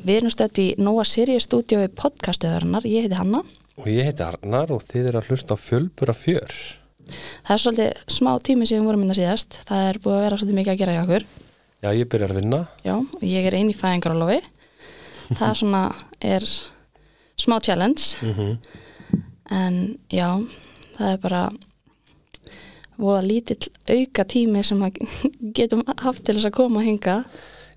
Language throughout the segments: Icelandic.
Við erum stödd í Nóa Sirius stúdíói podcastuðarinnar, ég heiti Hanna. Og ég heiti Arnar og þið eru að hlusta á fjölbura fjör. Það er svolítið smá tími síðan vorum minna síðast, það er búið að vera svolítið mikið að gera í okkur. Já, ég byrjar að vinna. Já, og ég er einn í fæðingarólofi. Það svona er smá challenge, Mm en já, það er bara voða lítill auka tími sem að getum haft til þess að koma að hinga.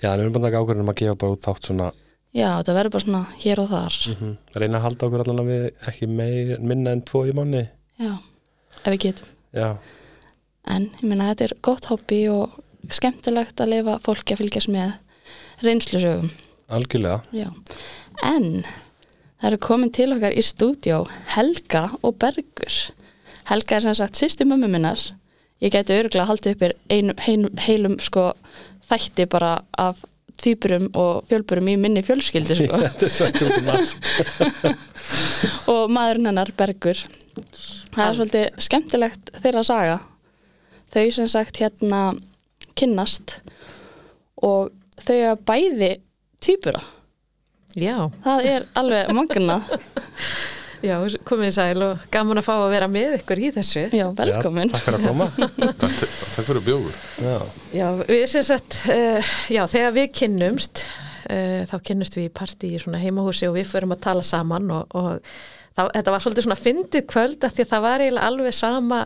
Já, en við erum bara að taka ákvörðunum að gefa bara út þátt svona, Já, það verður bara svona hér og þar. mm reyna að halda okkur allan að við ekki meir, minna en tvo í manni. Já, ef við getum. Já, En ég meina þetta er gott hobby og skemmtilegt að lifa fólki að fylgjast með reynslusögum. algjörlega. Já. En það eru komin til okkar í stúdjó Helga og Bergur. Helga er sem sagt sýsti mömmu minnar. Ég gæti örgulega haldið uppir einum, heilum, heilum sko þætti bara af tvíburum og fjölburum í minni fjölskyldi sko. Þetta er sætt út um allt. og maðurinn hennar Bergur það er svolítið skemmtilegt þeirra saga þau sem sagt hérna kynnast og þau að bæði tvíbura Já, það er alveg magna já, komið sæl og gaman að fá að vera með ykkur í þessu. já, velkomin Já, takk fyrir að koma. Takk, takk fyrir bjóður. Já, Já, við sem sagt, uh, já, þegar við kynnumst, uh, þá kynnumst við í partí í svona heimahúsi og við förum að tala saman og, og það, þetta var svolítið svona fyndið kvöld af því að það var eiginlega alveg sama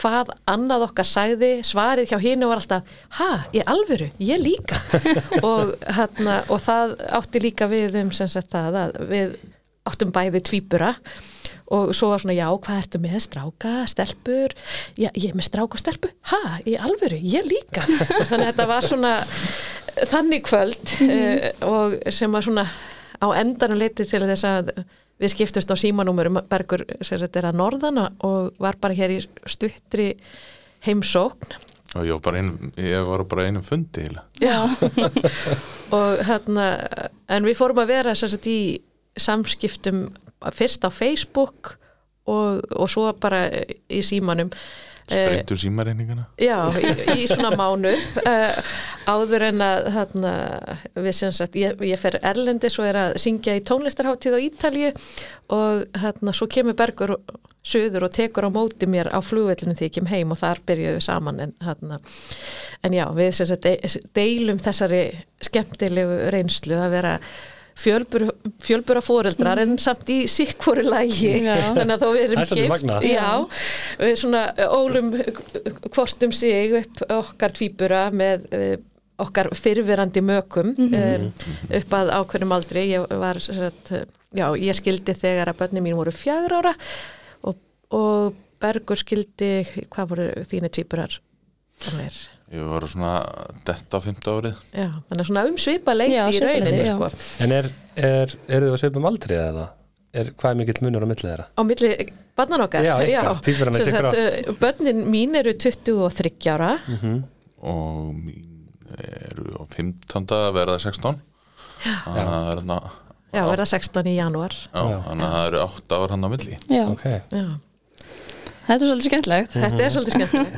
hvað annað okkar sagði, svarið hjá hínu var alltaf, ha, ég alvöru, ég líka og, hérna, og það átti líka við um sem sagt það að við áttum bæði tvíbura og svo var svona, já, hvað ertu með? Stráka, stelpur, já, ég er með stráka og stelpu, ha, í alvöru, ég líka. Þannig að þetta var svona þannig kvöld uh, og sem að svona á endanum leiti til þess að við skiptust á símanúmurum Bergur sem þetta er að norðana og var bara hér í stuttri heimsókn. Og ég var bara, ein, ég var bara einum fundi og hérna, en við fórum að vera sem sagt í samskiptum fyrst á Facebook og, og svo bara í símanum. Eh, Sprengtu símareyningana. Já, í, í svona mánuð. Uh, áður en að þarna, við sem sagt, ég, ég fer Erlendis og er að syngja í tónlistarháttíð á Ítalju og þarna, svo kemur Bergur söður og tekur á móti mér á flugvellinu þegar ég kem heim og þar byrjuðum við saman en, þarna, en já, við sem sagt, de- deilum þessari skemmtilegu reynslu að vera fjölbura, fjölbura fóreldrar en samt í sikkvoru lægi Já. þannig að þó við erum er gift. já, við svona ólum hvort um sig upp okkar tvíbura með okkar fyrfirandi mökum um, upp að ákveðnum aldri. Ég var sem sagt, já, ég skildi þegar að börnin mín voru fjagur ára og, og Bergur skildi hvað voru þínu tvíburar? Þannig Ég var svona detta á fymta árið. Já, þannig að svona umsvipa leiti Já, í rauninni já. sko. en er, er, eru þið að sveipa um aldrei eða? Er, hvað er mikill munur á millið þeirra? á milli barnan okkar Já, ykkar, tvíburarnir Sem tekur sagt, uh, börnin mín eru 23 ára Mm Og mín eru á 15. að verða 16. Þannig að það er þarna, já, verða 16 í janúar já, Já. þannig að það eru 8 ár hann á milli. já, Ok, já þetta er svolítið skemmtilegt. Þetta er svolítið skemmtilegt.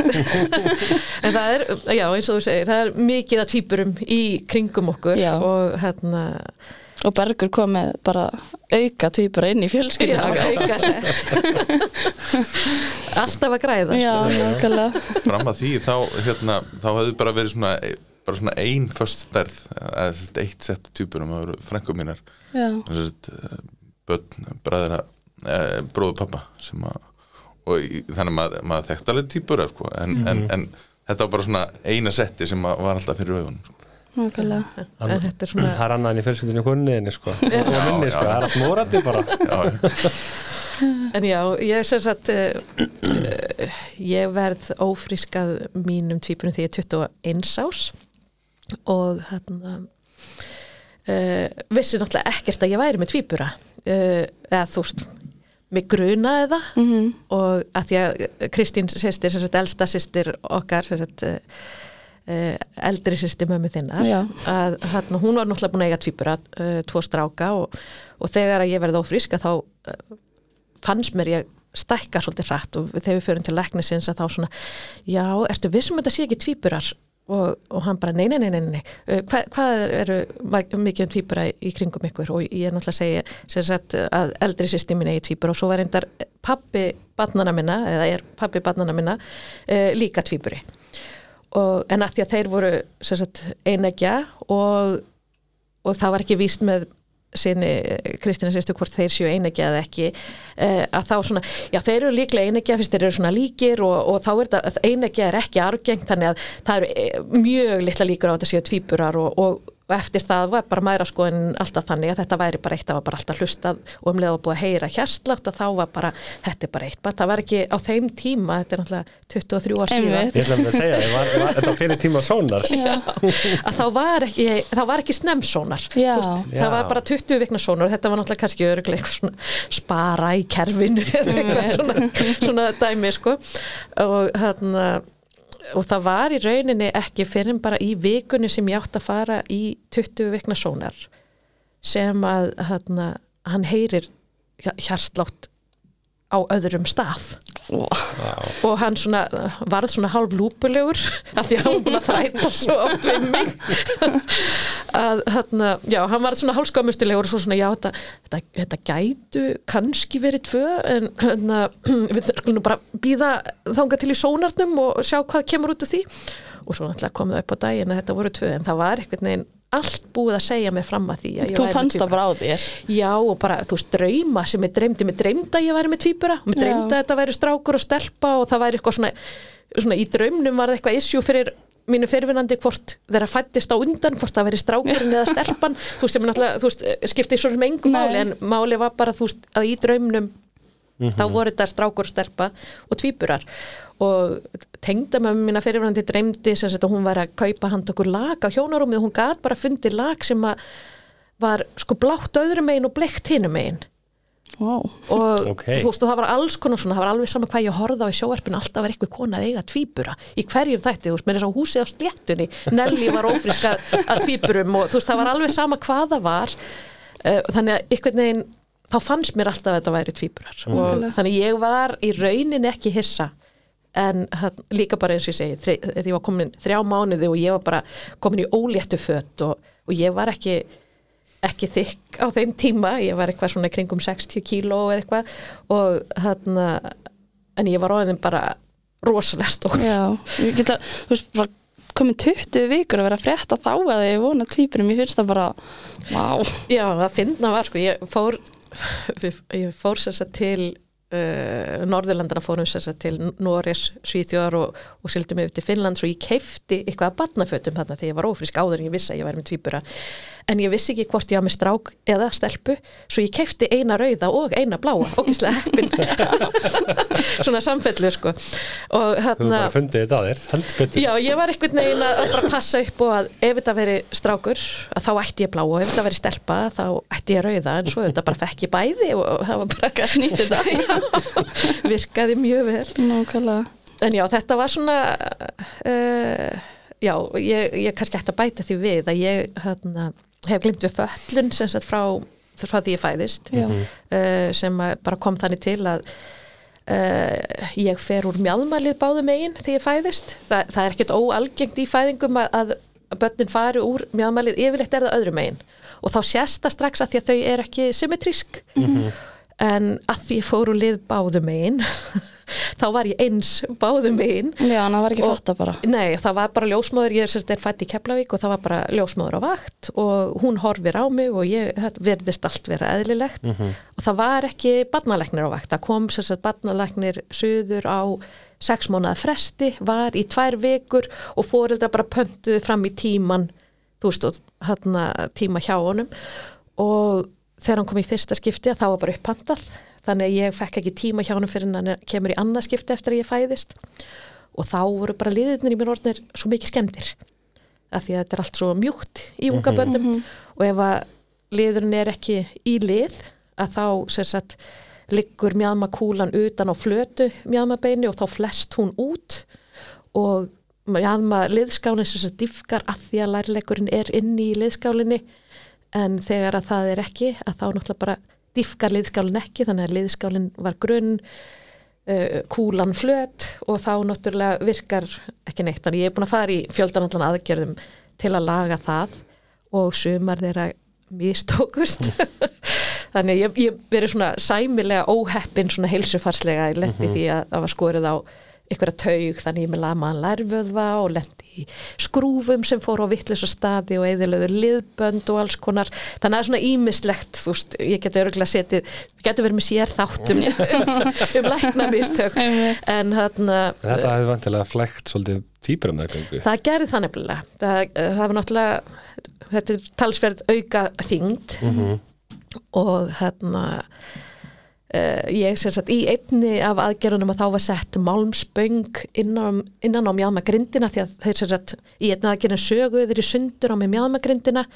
En það er, já eins og þú segir það er mikið að tvíburum í kringum okkur Já. og hérna og Bergur kom með bara auka tvíbura inn í já, fjölskyldu auka sett. Alltaf að græða. Já, nákvæmlega. Fram að því þá, hérna, þá hefði bara verið svona, bara svona ein först stærð, eitt sett týpurum, það voru frænkum mínar. já, Sett, börn, bræðra, eh, bróðu pappa sem að, og í, þannig að maður, maður þekkt alveg týpur sko, en, en, en þetta var bara svona eina setti sem að var alltaf fyrir augunum sko. nákvæmlega En þetta er svona það er annað en í fjölskyldinu konniðinni sko. Og minni, sko. Það er allt morandi bara. Já, En já, ég sem sagt uh, uh, ég verð ófrískað mínum tvíburum því ég er 21 ás og hérna uh, vissi náttúrulega ekkert að ég væri með tvíbura uh, eða þú veist mig grunaði það mm og að því að Kristín sýstir, sem sagt elsta sýstir okkar sem sagt uh, eldri sýstir mömmu þinnar Já. að hérna, hún var náttúrulega búin að eiga tvíbura uh, tvo stráka og, og þegar að ég verði ófríska þá uh, fannst mér ég stækka svolítið hratt og þegar við förum til læknisins að þá svona já, ertu vissum að þetta sé ekki tvíburar og, og hann bara nei, nei, nei, nei, nei. Uh, Hva, hvað eru mikið um tvíbura í kringum ykkur? Og ég er náttúrulega að segja sem sagt, að eldri sýsti mín eigi tvíbura. Og svo var reyndar pappi barnana minna eða er pappi barnana minna uh, líka og, en að því að þeir voru sem sagt, einegja og, og það var ekki víst með Kristina sérstu hvort þeir séu einegja eða ekki uh, að þá svona, já þeir eru líklega einegja fyrst þeir eru svona líkir og, og þá er þetta einegja er ekki argengt þannig að það eru eh, mjög litla líkur á þetta séu tvíburar og, og og eftir það var bara mæra skoðin alltaf þannig að þetta væri bara eitt að var bara alltaf hlustað og um leið að búið að heyra hérslátt að þá var bara, þetta er bara eitt. Bara það var ekki á þeim tíma, þetta er náttúrulega 23 ár síðan. Ég ætla að segja, ég var, var, þetta var fyrir tíma sónars að þá var ekki, þá var ekki snemsónar það var bara 20 vikna sónar þetta var náttúrulega kannski svona spara í kerfinu eða eitthvað svona, svona dæmi sko. Og hérna og það var í rauninni ekki fyrir bara í vikunni sem ég átt að fara í 20 vikna sónar sem að hérna, hann heyrir hjarslátt á öðrum stað. Og hann svona varð svona hálf lúpulegur af því að hann búin að þræta svo oft við mig. Að þarna, já, hann varð svona hálf skömmustilegur og svo svona, já, þetta, þetta, þetta gætu kannski verið tvö en hérna, við skulum bara býða þanga til í sónarnum og sjá hvað kemur út úr því. Og svo náttúrulega kom það upp á daginn að þetta voru tvö en það var einhvern veginn allt búið að segja mig fram að því að ég Þú með fannst það bara á þér? Já og bara þú veist drauma sem ég dreymdi, mér dreymdi að ég væri með tvíbura. Og mér Já. dreymdi að þetta væri strákur og stelpa og það væri eitthvað svona, svona í draumnum var það eitthvað issue fyrir mínu fyrirvinnandi hvort þeirra fættist á undan hvort það væri strákurinn eða stelpan. Þú veist sem náttúrulega, þú veist, skipti svo sem engum Nei. máli en máli var bara þú veist að í draumnum þá voru þetta strákur, stelpa og tvíburar og tengda með mína fyrirvændi dreymdi sem sagt að hún væri að kaupa hand okkur lag á hjónarúmið og hún gat bara fundið lag sem að var sko blátt öðrum megin og bleikt hinum megin wow. og Ok. þú veist og það var alls konar svona, það var alveg sama hvað ég horfði á í sjóarpinu alltaf var eitthvað kona að eiga tvíbura í hverjum þætti, þú veist, með þess að húsið á sléttunni Nelly var ófrisk að, að tvíburum og þú veist, það var alveg sama hvað það var uh, þannig að einhvern veginn þá fannst mér alltaf að þetta væri tvíburar og Nákvæmlega. þannig ég var í raunin ekki hissa en hann, líka bara eins og ég segi þri- þegar ég var komin þrjá mánuði og ég var bara komin í óléttu fött og, og ég var ekki ekki þykk á þeim tíma. Ég var eitthvað svona kringum 60 kíló eða eitthvað og þarna en ég var áðin bara rosalega stór. Já, ég geta, þú veist, bara komið 20 vikur að vera að frétta þá að ég vona tvíburum, ég finnst það bara wow, Já, það finna var sko, ég fór ég fór sér satt til uh, Norðurlandana fórum sér til Norges, Svíþjóðar og, og sildum yfir til Finnlands og ég keifti eitthvað að batnafötum þarna þegar ég var ófrísk áður en ég vissi að ég væri með tvíbura en ég vissi ekki hvort ég var með strák eða stelpu, svo ég keifti eina rauða og eina bláa, ógislega heppin. Svona samfellu sko. Og Þú hérna bara fundið þetta að þér, heldur betur. Já, ég var einhvern veginn að að bara passa upp og að ef þetta veri strákur að þá ætti ég blá og ef þetta veri stelpa þá ætti ég rauða. En svo þetta bara fekk ég bæði og, og það var bara nýtt þetta. Já, virkaði mjög vel. Nákvæmlega. En já, þetta var svona uh, já, ég, ég kannski ætti að bæta því við að ég hérna, hef glimt við föllun sem sagt frá, frá því ég fæðist uh, sem bara kom þannig til að uh, ég fer úr mjálmalið báðum megin þegar ég fæðist. Þa, það er ekkert óalgengt í fæðingum að, að börnin fari úr mjálmalið yfirleitt er það öðrum megin. Og þá sést það strax að því að þau er ekki symmetrísk. En að því ég fór úr lið báðum megin þá var ég eins báðum megin. Já, hann var ekki fatta bara. Nei, það var bara ljósmóður, ég er sérst er fætt í Keflavík og það var bara ljósmóður á vakt og hún horfir á mig og ég, þetta verðist allt vera eðlilegt. Og það var ekki barnalæknir á vakt, það kom sérst barnalæknir suður á sex mánuða fresti, var í tvær vikur og fóreldra bara pöntuðu fram í tíman, þú veist, og hérna tíma hjá honum. Og þegar hann kom í fyrsta skipti að þá var bara upphandað þannig að ég fekk ekki tíma hjá honum fyrir hann kemur í annað skipti eftir að ég fæðist. Og þá voru bara liðirnir í mér orðnir svo mikið skemmtir af því að þetta er allt svo mjúkt í unga bönnum og ef að liðurinn er ekki í lið að þá sem sagt liggur mjadmakúlan utan á flötu mjadmabeini og þá flest hún út. Og mjadma liðskálinn sem sagt diffkar að því að lærleikurinn er inni í liðskálinni. En þegar að það er ekki að þá náttúrulega bara diffkar liðskálinn ekki þannig að liðskálinn var grunn uh, kúlan flöt og þá náttúrulega virkar ekki neitt. Þannig ég er búin að fara í fjöldanallan aðgerðum til að laga það og sumar þeirra mistókust. Þannig að ég, ég verið svona sæmilega óheppin svona heilsufarslega, ég lendi því að það var skorið á einhverja taug þannig ég með lamaðan lærvöðva og lendi í skrúfum sem fór á vittlisa staði og eðilöður liðbönd og alls konar. Þannig að það er svona ímislegt þú veist, ég geti örgulega setið getur verið með sér þáttum um, um læknamistök. En þarna Þetta hefði vantilega flækt svolítið týpur um það gangu. það gerði það nefnilega. Það, það var náttúrulega þetta er talsverð auka þyngd og hérna uh, ég sem sagt í einni af aðgerunum að þá var sett málmspöng innan, innan á mjálmagrindina því að þeir sem sagt í einni aðgerun söguður í sundur á með mjálmagrindina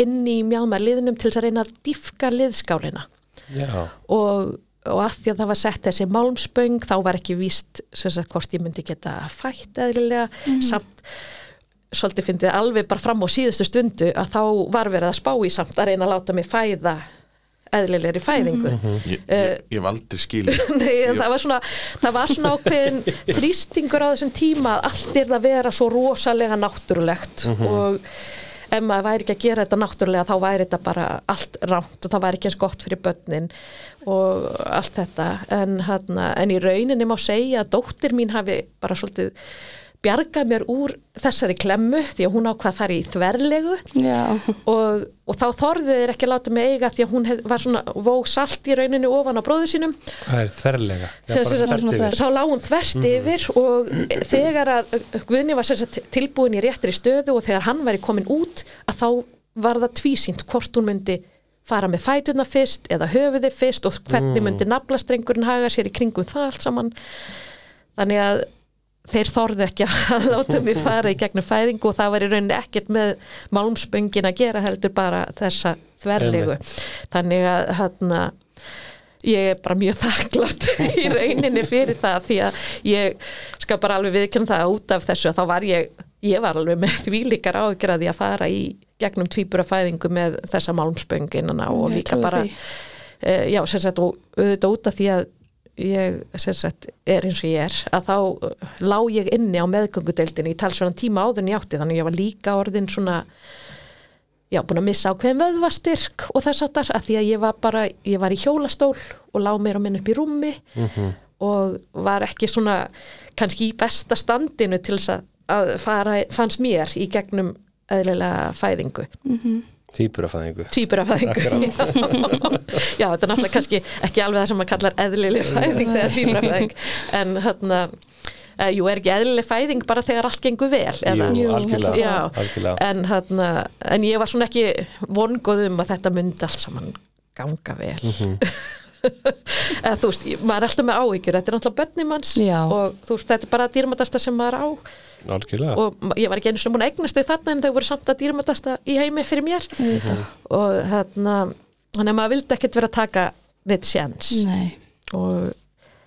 inn í mjálmaliðnum til þess að reyna að diffka liðskálina. Já, og, og að því að það var sett þessi málmspöng þá var ekki víst sem sagt hvort ég myndi geta fætt eðlilega. Samt svolítið fyndið alveg bara fram á síðustu stundu að þá var verið að spá í samt að reyna að láta mig fæða eðlilegri fæðingu. Ég, ég, ég hef aldrei skilið. Nei, það var svona, það var svona ákveðin þrýstingur á þessum tíma að allt er að vera svo rosalega náttúrulegt og ef maður væri ekki að gera þetta náttúrulega þá væri þetta bara allt rámt og það væri ekki eins gott fyrir börnin og allt þetta. En, hana, en í rauninni má segja að dóttir mín hafi bara svolítið bjargað mér úr þessari klemmu því að hún ákvað að fara í þverlegu. Já, og, og þá þorðið þeir ekki að láta mig eiga því að hún hef, var svona vóg salt í rauninni ofan á bróðu sínum. Hvað er þvert yfir. þá lág hún þverst yfir og þegar að Guðni var sem sagt tilbúin í réttri stöðu og þegar hann væri komin út að þá var það tvísýnt hvort hún myndi fara með fætuna fyrst eða höfuði fyrst og hvernig myndi naflastrengurinn haga sér í kringum það allt saman. Þannig að þeir þorðu ekki að láta mig fara í gegnum fæðingu og það var í rauninni ekkert með málmspöngin að gera heldur bara þessa þverlegu. Þannig að hérna ég er bara mjög þakklátt í rauninni fyrir það því að ég skal bara alveg viðkjörn það að út af þessu að þá var ég, ég var alveg með því líkar ágjörði að fara í gegnum tvíburafæðingu með þessa málmspönginana og líka bara e, já, og auðvitað út af því að ég sagt er eins og ég er að þá uh, lá ég inni á meðgöngudeildinni. Í talsverðan tíma áður en ég átti þannig að ég var líka orðin svona já, búin að missa ákveðin vöðvastyrk og þess áttar að því að ég var bara ég var í hjólastól og lá mér á minn upp í rúmi og var ekki svona kannski í besta standinu til þess að- að fara, fannst mér í gegnum eðlilega fæðingu Týpurafæðingu. tvíburafæðingu. Já, þetta er náttúrulega kannski ekki alveg það sem maður kallar eðlileg fæðing þegar tvíburafæðing. En þarna uh, jú, er ekki eðlileg fæðing bara þegar allt gengur vel eða, Jú, algjörlega. já, algjörlega. en, þarna, en ég var svona ekki vongóð um að þetta myndi allt saman ganga vel. Eða þú veist, maður er alltaf með áhyggjur þetta er náttúrulega Já. og þú veist, þetta er bara dýrmætasta sem maður á Algjörlega. og ég var ekki einu sinni búin að eignast þau þarna en þau voru samt að dýrmætasta í heimi fyrir mér. Og þarna þannig að maður vildi ekkert vera að taka neitt sjans nei. Og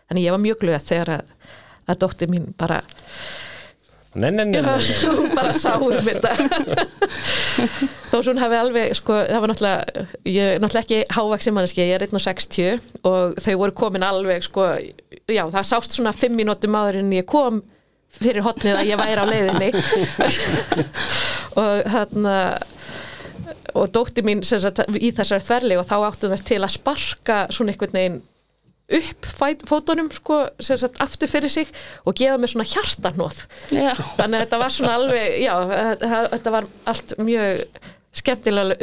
þannig ég var mjög glöð þegar að, að dóttir mín bara Nei, nei, nei, hún bara sá um þetta. Þó svo hún hafi alveg sko, það var náttúrulega ég er náttúrulega ekki hávaxin manneski, ég er 1.60 og þau voru komin alveg sko, já það sást svona 5 mínútum áður en ég kom fyrir hotnið að ég væri á leiðinni. Og þarna og dótti mín sem sagt, í þessari þverli og þá áttu þess til að sparka svona einhvern veginn upp fæt, fótunum sko, sem sagt, aftur fyrir sig og gefa mér svona hjartanóð Já, þannig að þetta var svona alveg já, þetta var allt mjög skemmtilega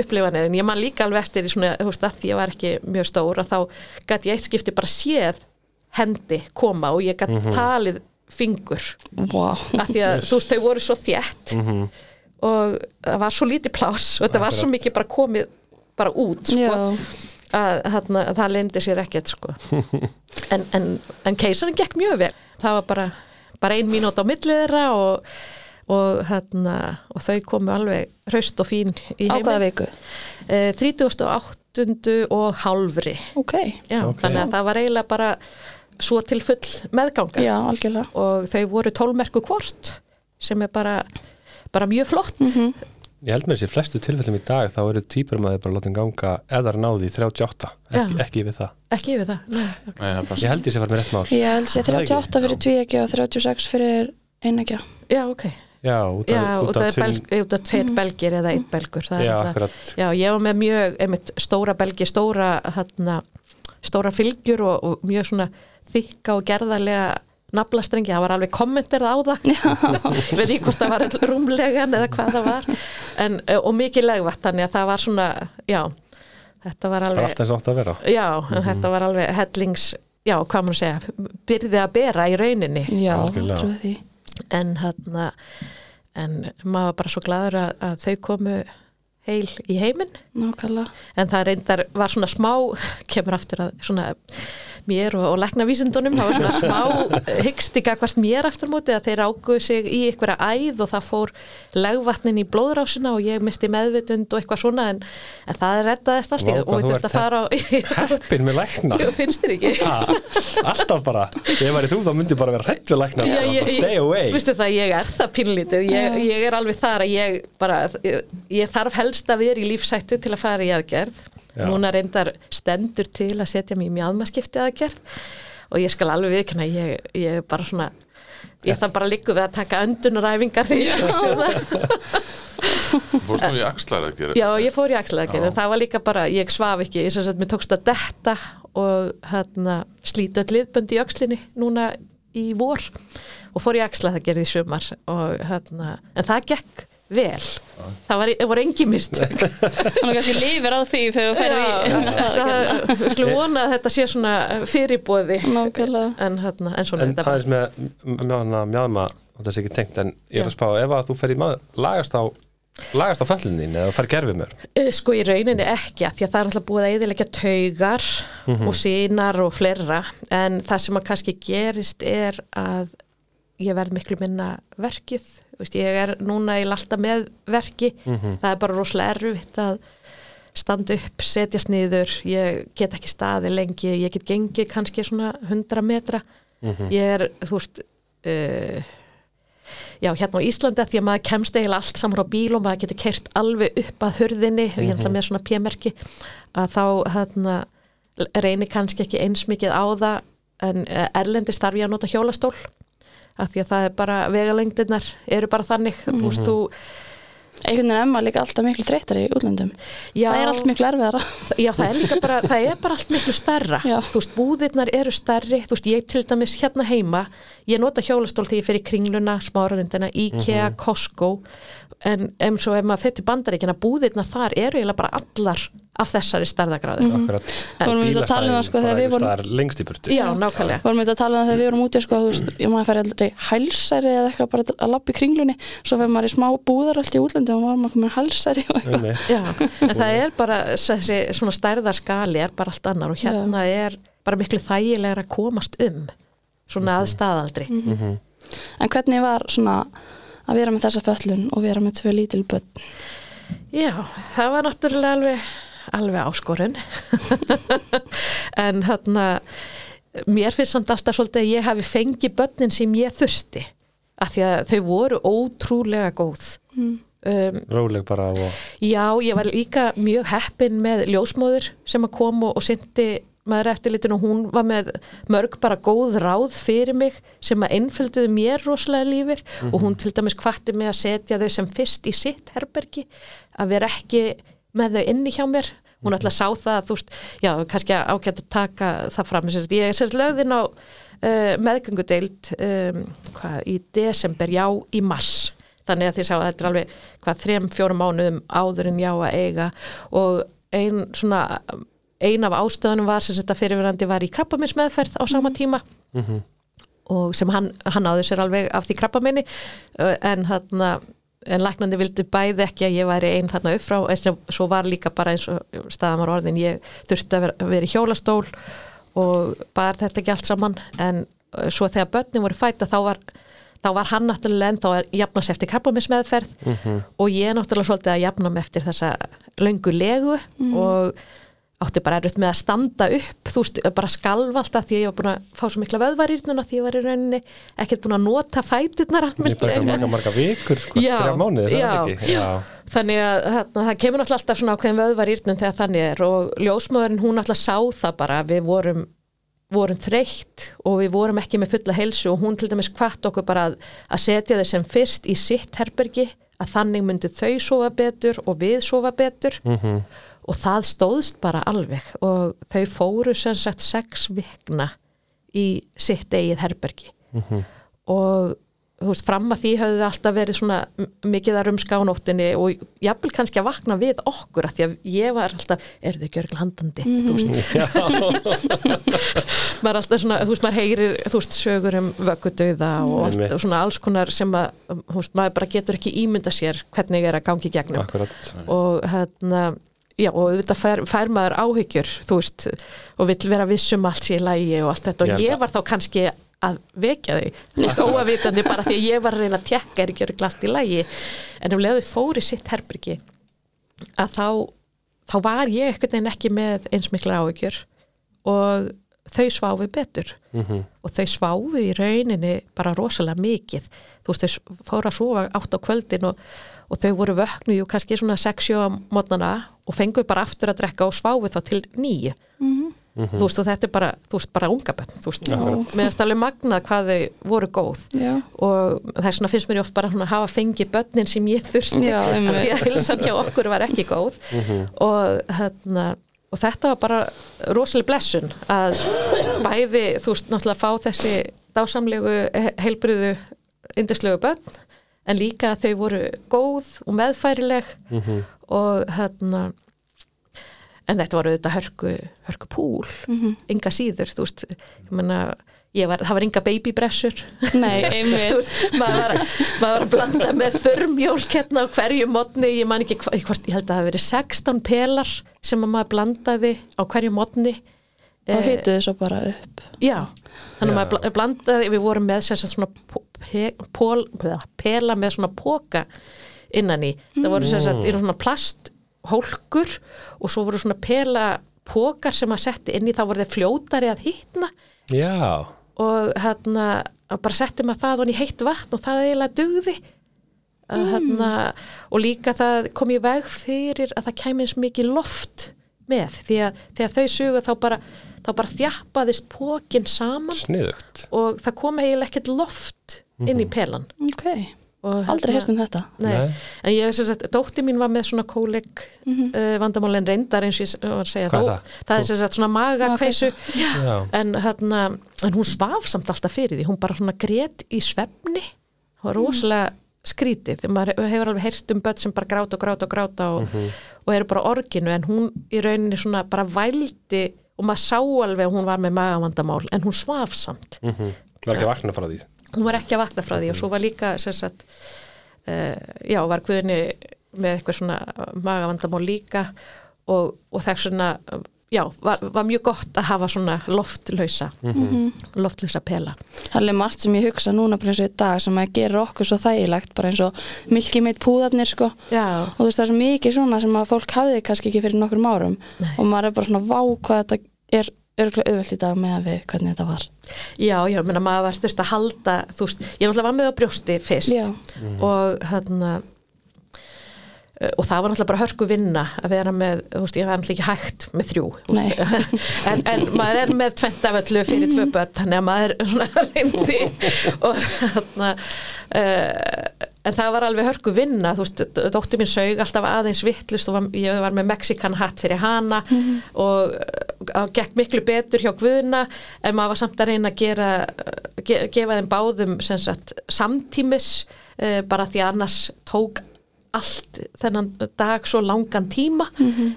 upplifanir. En ég man líka alveg eftir í svona, þú veist, að því ég var ekki mjög stór að þá gæti ég eitt skipti bara séð hendi koma og ég gæti talið fingur. Wow af því að þú veist, þau voru svo þétt. Og það var svo lítið pláss og þetta var svo mikið bara komið bara út sko, að, þarna, að það lendi sér ekkert sko. en, en, en keisarinn gekk mjög vel. Það var bara, bara ein mínút á millið þeirra og, og, þarna, og þau komu alveg hraust og fín í á hvaða heiminn. viku? Eh, 38. og hálfri. Ok, Já, Ok. þannig að það var eiginlega bara svo til full meðganga. Já, algjörlega. Og þau voru tólmerku hvort sem er bara, bara mjög flott. Mhm. Ég held með þessi flestu tilfellum í dag þá eru týpurum að þið bara látum ganga eða náði í 38, ekki, ekki við það. Ekki yfir það Nei, ok. Nei, það. Ég held ég sé var með rétt mál. Ég held ekki. 38 fyrir tvíegja og 36 fyrir einegja Já, ok. Já, út Já, af, út út af, af belg, tvinn út af tveir belgir eða einn belgur það er Já, akkurat. Já, ég var með mjög einmitt, stóra belgi, stóra hérna, stóra fylgjur og, og mjög svona þykka og gerðarlega naflastrengi, það var alveg kommentir á það. Veit ég hvort það var rúmlegan eða hvað það var. En, og mikið legvætt, þannig að það var svona já, þetta var alveg alltaf eins og átt að vera. Já, en þetta var alveg hellings já, hvað maður segja, byrði að bera í rauninni. Já, trúið því. En hérna en maður var bara svo gladur að, að þau komu heil í heiminn. Nákvæmlega. En það reyndar var svona smá kemur aftur að svona mér og, og læknavísindunum, það var svona smá hyggstika hvert mér aftur móti að þeir águðu sig í einhverja æð og það fór legvatnin í blóðrásina og ég misti meðvitund og eitthvað svona en, en það reddaðist allt í Vá, og þurfti ert að fara á Heppin með lækna? Jú, finnst þér ekki? ha, Alltaf bara. Ef væri þú þá myndi bara vera hrætt við lækna Já, ég, Stay away. Vistu það, ég er það pínlítið ég, ég er alveg þar að ég bara ég, ég þarf helst að vera í lífsættu til að fara í aðgerð Já. núna reyndar stendur til að setja mig í mjadmaskipti aðgerð og ég skal alveg viðkynna ég, ég er bara svona ég þarf bara líku við að taka öndunaræfingar því. Ég um það. Fórst nú í að gera Já, ég fór í axlaðagerð en það var líka bara, ég svaf ekki. Ég sem sagt, mér tókst að detta og hérna, slíta öll liðbönd í öxlinni núna í vor og fór í axlaðagerð í sumar og hérna, en það gekk vel. Það var, voru engi mistök. Þannig kannski lifir á því þegar þú ferði í við skulum vona að þetta sé svona fyrirbóði Nákvæmlega. En, hérna, en svona En er bara. aðeins með mjadma, mjadma og það sé ekki tengt en ég er að spá ef að þú fer í maður lagast á lagast á föllunin eða fer gerfið mér Eh, Sko í rauninni ekki að því að það er alltaf búið að eðilegja taugar og sínar og fleira. En það sem að kannski gerist er að ég verð miklu minna verkið. Vist, ég er núna í alltaf með verki. Það er bara rosalega erfitt að standa upp, setjast niður. Ég get ekki staði lengi. Ég get gengið kannski svona 100 metra. Ég er, þú veist uh, já, hérna á Íslandi því að maður kemst eiginlega allt saman á bíl og maður getur kert alveg upp að hurðinni. Og ég ætla með svona p-merki að þá hérna, reynir kannski ekki eins mikið á það en eh, erlendis þarf ég að nota hjólastól að því að það er bara vegalengdirnar eru bara þannig. Þú veist þú Einhvern veginn emma líka alltaf miklu þreyttar í útlöndum. Já, Það er allt miklu erfiðara. Já það er líka bara, það er bara allt miklu stærra. Já. þú veist, búðirnar eru stærri. Þú veist, ég til dæmis hérna heima ég nota hjólastól þegar ég fer í kringluna smáralindina, IKEA, Costco en eins og ef maður fyrir bandaríkina búðirnar þar eru eiginlega bara allar af þessari stærðagráðu akkurat. Vorum við að tala um það, sko, þegar við vorum- Það er lengst í burtu. Já, nákvæmlega. Vorum við að tala um það þegar við vorum úti sko, þú veist, ég maður færi aldrei hælsæri eða eitthvað bara að lappa í kringlunni. Svo fyrir maður í smá búðar allt í útlöndi og maður komið hælsæri. Já, en það er bara þessi svona stærðarskali er bara allt annar og hérna er bara miklu þægilegra að komast um svona að staðaldri. En hvernig var svona að vera með þessa föllun og vera með tvö lítil börn. Já, það var náttúrulega alveg alveg áskorun. En þarna mér finnst samt alltaf svolítið að ég hafi fengið börnin sem ég þurfti af því að þau voru ótrúlega góð. Um, Róleg bara og Já, ég var líka mjög heppin með ljósmóður sem að kom og, og syndi maður eftirlitin og hún var með mörg bara góð ráð fyrir mig sem að einfölduðu mér rosalega lífið og hún til dæmis kvatti mig að setja þau sem fyrst í sitt herbergi að vera ekki með þau inni hjá mér. Hún ætla að sá það, þú veist, já, kannski ágætt að taka það fram. Sérst, ég er sérst lögðin á uh, meðgöngudeild um, hvað, í desember, já, í mars. Þannig að þið sá að þetta er alveg hvað þrem, fjórum mánuðum áður en já að eiga. Og ein svona ein af ástöðunum var sem þetta fyrirverandi var í krabbaminsmeðferð á sama tíma. Og sem hann, hann áður sér alveg af því krabbaminni en þarna en læknandi vildi bæði ekki að ég væri einn þarna upp frá en svo var líka bara eins og staðan var orðin ég þurfti að vera, vera í hjólastól og bara þetta ekki allt saman. En svo þegar börnin voru fæta þá var þá var hann náttúrulega ennþá að jafna sér eftir krabbaminsmeðferð og ég náttúrulega svolítið að jafna mig eftir þessa löngu legu og átti bara erfitt með að standa upp þú veist, bara skalva alltaf því að ég var búin að fá svo mikla vöðvarýrnuna því ég var í rauninni ekkert búin að nota fæturnar bara marga, marga vikur sko, Já, þrjá mánuði, það já, er ekki? Já, þannig að þarna, það kemur náttúrulega alltaf svona ákveðin vöðvar írnum þegar þannig er og ljósmöðurinn hún náttúrulega sá það bara við vorum, vorum þreytt og við vorum ekki með fulla heilsu og hún til dæmis hvart okkur bara að, að setja þau sem fyrst í sitt herbergi að þannig myndu þau sofa betur og við sofa betur. Mhm. Og það stóðst bara alveg. Og þau fóru sem sagt sex vikna í sitt eigið herbergi. Og þú veist, fram að því höfðu það alltaf verið svona mikið að rumska á nóttinni og jafnvel kannski að vakna við okkur að því að ég var alltaf, eru þau gjörgl handandi? Þú veist. Maður er alltaf svona, þú veist, maður heyrir þú veist, sögur um vöggudauða og, allt, og svona alls konar sem að þú veist, maður bara getur ekki ímynda sér hvernig er að gangi gegnum. Akkurat. Og hérna já og þetta fær, fær maður áhyggjur þú veist og vill vera vissum allt í lægi og allt þetta. Og ég var þá kannski að vekja þau óavitandi bara því að ég var að reyna að tekka er ekki að glast í lægi en um leiðu fóri sitt herbyrgi að þá þá var ég einhvern veginn ekki með eins mikla áhyggjur. Og þau sváfu betur. Mhm. og þau sváfu í rauninni bara rosalega mikið. Þú veist þau fóru að sofa átt á kvöldin og, og þau voru vöknu jú kannski svona 6-7 á mótnana og fengu bara aftur að drekka og sváfu þá til nýju þú veist og þetta er bara, þú veist, bara unga bönn þú veist, Akkurat. með að alveg magnað hvað þau voru góð. Já. og það er svona finnst mér oft bara svona að hafa fengið börnin sem ég þurfti. Já, einmitt. því að hilsan hjá okkur var ekki góð. Og, hérna, og þetta var bara rosalega blessun að bæði, þú veist, náttúrulega fá þessi dásamlegu, heilbriðu indislegu börn en líka að þau voru góð og meðfærileg og hérna en þetta var auðvitað hörku, hörku púl enga síður, þú veist ég meina, ég var, það var enga babybressur. Nei, einmitt. maður maður var að blanda með þurrmjólk hérna á hverju mótni, ég man ekki hvort, ég held að það hafi verið 16 pelar sem að maður blandaði á hverju mótni og hituðu svo bara upp. Já, þannig að Já. maður bla- blandaði við vorum með sem sagt svona pe, pól, pela með svona póka innan í, það voru sem sagt í svona plasthólkur og svo voru svona pela pókar sem maður setti inn í, þá voru þeir fljótari að hitna. Já, og hérna bara setti maður það og í heitt vatn og það eiginlega dugði. Að, hérna, og líka það kom í veg fyrir að það kæmi eins mikið loft með því að þegar þau sugu þá bara, þá bara þjappaðist pókin saman sniðugt. og það kom eiginlega ekkert loft inn í pelan. Ok, aldrei hérst um þetta. Nei. Nei. en ég sem sagt, dótti mín var með svona kóleg uh, vandamálin reyndar eins og ég var að segja Hvað þó, það? það er sem sagt svona magakveisu Já, en, hérna, en hún svaf samt alltaf fyrir því, hún bara svona grét í svefni, það var rosalega skrítið, maður hefur alveg heyrt um börn sem bara gráta og gráta og gráta og, og eru bara orginu. En hún í rauninni svona bara vældi og maður sá alveg að hún var með magavandamál en hún svaf samt. Mhm. var ekki að vakna frá því hún var ekki að vakna frá því og svo var líka sem sagt, uh, já, var Guðni með eitthvað svona magavandamál líka og, og þess svona já, var, var mjög gott að hafa svona loftlausa loftlausa pela. Það er margt sem ég hugsa núna bara eins og í dag sem að gera okkur svo þægilegt bara eins og milki meitt púðarnir sko. Já, og þú veist það er svo mikið svona sem að fólk hafði kannski ekki fyrir nokkrum árum Nei. og maður er bara svona vá hvað þetta er örgulega auðvelt í dag með að við hvernig þetta var. Já, já, menna maður var þurft að halda þú veist, ég náttúrulega var með á brjósti fyrst Já, og hérna eh, og það var náttúrulega bara hörku vinna að vera með, þú veist, ég var náttúrulega ekki hægt með þrjú, en, en maður er með tventaföllu fyrir tvö börn þannig að maður svona reyndi og hérna uh, en það var alveg hörku vinna þú veist, dóttir mín sög alltaf aðeins vittlust og var, ég var með Mexikan hatt fyrir hana og uh, gekk miklu betur hjá Guðna en maður var samt að reyna að gera ge, gefa þeim báðum sagt, samtímis uh, bara því annars tók allt þennan dag svo langan tíma.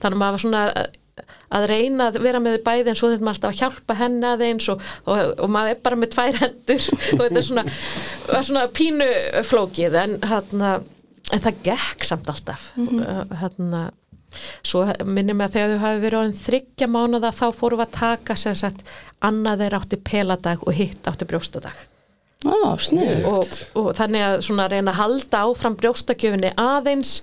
Þannig að maður var svona að- reyna að vera með þau bæði en svo maður alltaf að hjálpa henni aðeins og, og, og maður er bara með tvær hendur. Og þetta er svona, svona pínu flókið en, hérna, en það gekk samt alltaf. Mm hérna, svo minnir mig að þegar þau hafi verið orðin þryggja mánuða þá fórum við að taka sem sagt annað þeir átti peladag og hitt átti brjóstadag. Ó, snið og, og þannig að svona reyna að halda áfram brjóstakjöfinni aðeins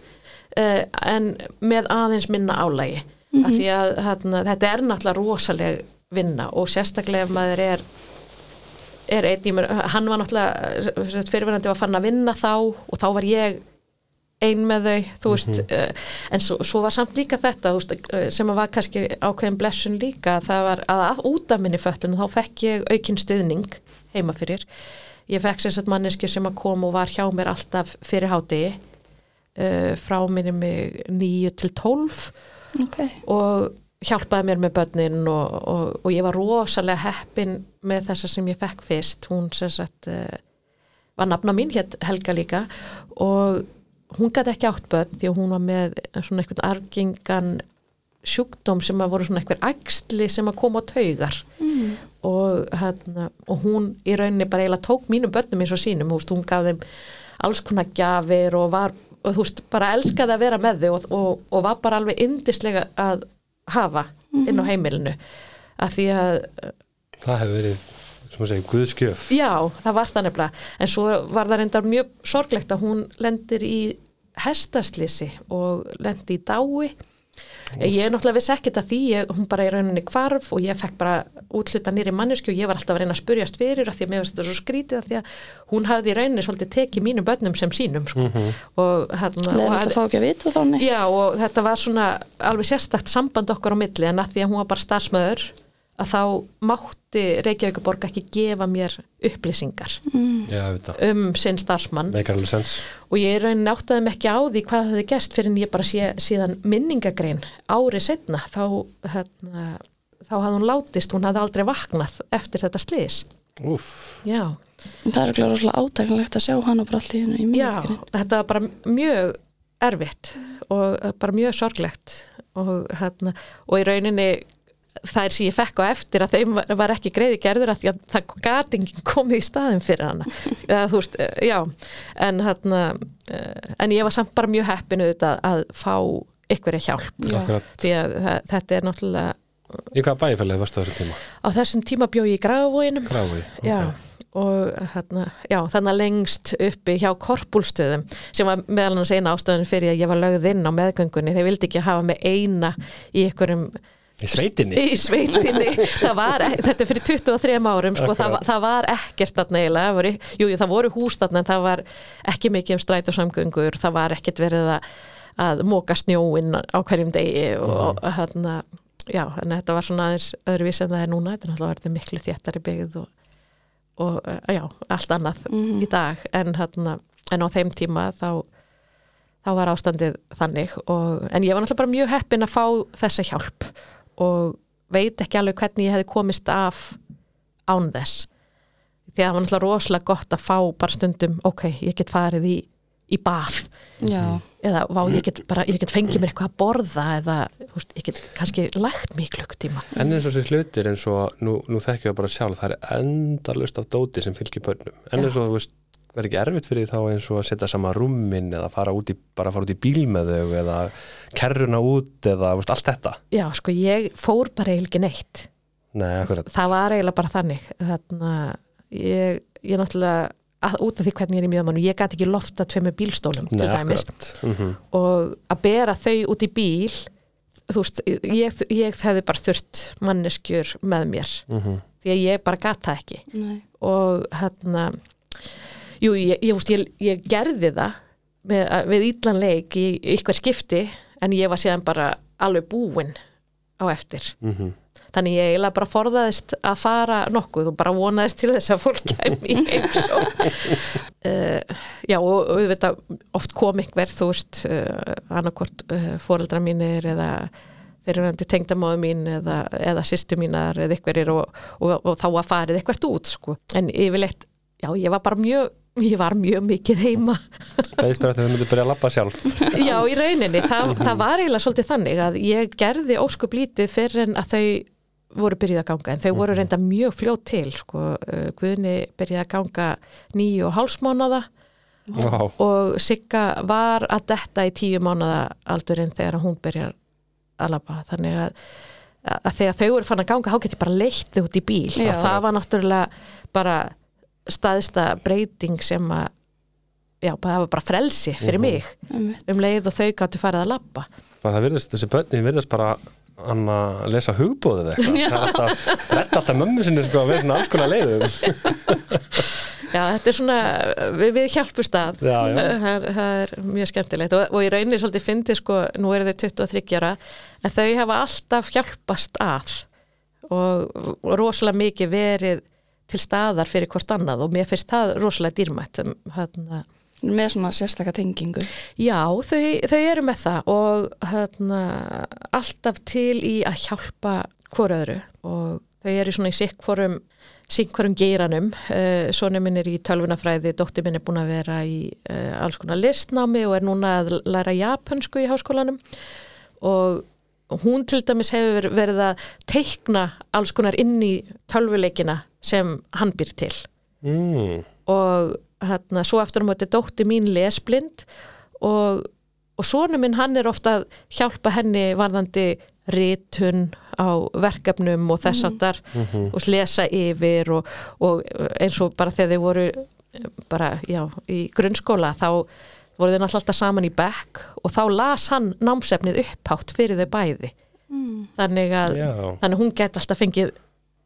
uh, en með aðeins minna álægi af því að hérna, þetta er náttúrulega rosaleg vinna og sérstaklega ef maður er er einn í mér, hann var náttúrulega fyrirverandi var fann að vinna þá og þá var ég ein með þau, þú veist uh, en svo, svo var samt líka þetta veist, uh, sem að var kannski ákveðin blessun líka það var að, að út af minni föllun þá fekk ég aukinn stuðning heima fyrir. Ég fekk sér sett manneski sem að kom og var hjá mér alltaf fyrir hádegi uh, frá minni mig 9 til 12 ok, og hjálpaði mér með börnin og, og, og ég var rosalega heppin með þessa sem ég fekk fyrst. Hún sem sagt uh, var nafna mín hér Helga líka og hún gæti ekki átt börn því að hún var með svona einhvern argingan sjúkdóm sem að voru svona einhver æxli sem að koma á taugar. Mm. og, hérna, og hún í rauninni bara eiginlega tók mínum börnum eins og sínum, hún gaf þeim alls konar gjafir og var og þú veist, bara elskaði að vera með þau og, og, og var bara alveg indislega að hafa inn á heimilinu. Að því að, það hefur verið, sem að segja, guðskjöf já, það var það nefnilega. En svo var það reyndar mjög sorglegt að hún lendir í hestaslýsi og lendi í dái ég er náttúrulega viss ekkert að því ég, hún bara í rauninni kvarf og ég fekk bara útluta nýri mannesku og ég var alltaf að reyna að spurjast fyrir að því að mér finnst þetta svo skrítið að því að hún hafði í rauninni svolítið tekið mínum börnum sem sínum sko. og, hérna, og fá ekki að vita Já og þetta var svona alveg sérstakt samband okkar á milli en að því að hún var bara starfsmöður að þá mátti Reykjavíkuborg ekki gefa mér upplýsingar já, þetta, um sinn starfsmann. Og ég er raunin áttaði mig ekki á því hvað það hefði gæst fyrir en ég bara sé síðan minningagrein árið setna þá, hérna, þá hafði hún látist, hún hafði aldrei vaknað eftir þetta Já, það er rosalega átæknilegt að sjá hana bara allt í hennu Já, þetta var bara mjög erfitt og bara mjög sorglegt. Og, hérna, og í rauninni þær sem ég fekk á eftir að þeim var, var ekki greiði gerður að því að það gat enginn komið í staðin fyrir hana. Eða þú veist, uh, já en hérna, uh, en ég var samt bara mjög heppinu að fá ykkur hjálp. Já. akkurat. Því að það, þetta er náttúrulega Í hvaða bæfælið varstu á þessu tíma? á þessum tíma bjó ég í Grafavóginum Gráfi, Já, og hérna, já, þannig að lengst uppi hjá korpúlstöðum sem var meðal annars eina ástöðun fyrir að ég var lögð inn á meðgöngunni, þeir vildi ekki hafa mig eina í einhverjum Í sveitinni? í sveitinni, það var ek- þetta er fyrir 23 árum, sko, það, það var ekkert þarna eiginlega, jú, jú, það voru hús þarna en það var ekki mikið um stræt og samgöngur, það var ekkert verið að, að móka snjóin á hverjum degi og Mhm. hérna já, en þetta var svona aðeins öðruvísi en það er núna, þetta er náttúrulega verið miklu þéttari byggð og, og uh, já, allt annað Mhm. í dag en, hérna, en á þeim tíma þá þá var ástandið þannig og, en ég var náttúrulega bara mjög heppin að fá þessa hjálp og veit ekki alveg hvernig ég hefði komist af án þess. Því að það var náttúrulega rosalega gott að fá bara stundum, ok, ég get farið í, í bað. Já, eða vá, ég get bara, ég get fengið mér eitthvað að borða eða, veist, ég get kannski lægt mig klukkutíma. En eins og sér hlutir eins og nú, nú þekki ég bara sjálf það er endalust af dóti sem fylgir börnum. En eins og þú veist verður ekki erfitt fyrir þá eins og að setja sama rúmin eða fara út í, bara fara út í bíl með þau eða kerruna út eða veist, allt þetta? Já, sko, ég fór bara eiginlega ekki neitt. Nei, akkurat. Það var eiginlega bara þannig. Þarna, ég, ég náttúrulega að, út af því hvernig ég er í mjöðmann ég gæti ekki lofta tveimur bílstólum Nei, til dæmis. akkurat. Mm og að bera þau út í bíl þú veist, ég, ég hefði bara þurft manneskjur með mér. -hmm. því að ég bara gata ekki. Nei. Og hérna jú, ég, ég, ég, ég gerði það með, við ítlan leik í ykkur skipti en ég var síðan bara alveg búinn á eftir. Mm þannig ég eiginlega bara forðaðist að fara nokkuð og bara vonaðist til þess að fólk kæmi í heimsó uh, já og og auðvitað oft kom einhver þú veist uh, annarkvort uh, fóreldra mínir eða fyrirvændi tengdamáðu mín eða, eða sýstu mínar eða einhverjir og, og, og þá að farið eitthvert út sko. en yfirleitt, já ég var bara mjög ég var mjög mikið heima. Beðist eftir að þau myndir byrja að labba sjálf. Já í rauninni, það, það var eiginlega svolítið þannig að ég gerði óskup lítið fyrir en að þau voru byrjuð að ganga. En þau voru reynda mjög fljótt til sko. Uh, Guðni byrjuð að ganga nýju og hálsmánada Vá, og Sigga var að detta í tíu mánada aldurinn þegar hún byrjar að labba. Þannig að, að þegar þau voru fann að ganga þá get ég bara leitt þau út í bíl. Já. og það var náttúrulega bara staðista breyting sem að já, það var bara frelsi fyrir Mhm. mig. Um leið og þau gáttu farið að labba. Bara það virðist, þessi börni virðist bara hann að lesa hugbóðið eitthvað. Það er alltaf, retta alltaf mömmu sinni sko að vera svona alls konar leiðum. Já, þetta er svona, við, við hjálpust að. Það, er, það er mjög skemmtilegt. Og, og í rauninni svolítið fyndi sko, nú eru þau 23 ára en þau hafa alltaf hjálpast að. Og, og rosalega mikið verið til staðar fyrir hvort annað og mér finnst það rosalega dýrmætt hérna, með svona sérstaka tengingu. Já, þau, þau eru með það og hérna, alltaf til í að hjálpa hvort öðru og þau eru svona í sikkvorum sikkvorum geiranum. Uh, Sónu minn er í tölvunafræði, dóttir minn er búin að vera í uh, alls konar listnámi og er núna að læra japansku í háskólanum. Og hún til dæmis hefur verið að teikna alls konar inn í tölvuleikina sem hann býr til. Mm. og hérna, svo eftir um þetta er dótti mín lesblind og, og sonu minn hann er ofta að hjálpa henni varðandi ritun á verkefnum og þess áttar og lesa yfir og, og eins og bara þegar þau voru bara, já, í grunnskóla þá voru þau náttúrulega alltaf saman í bekk og þá las hann námsefnið upphátt fyrir þau bæði. Þannig að Já. þannig að hún gæti alltaf fengið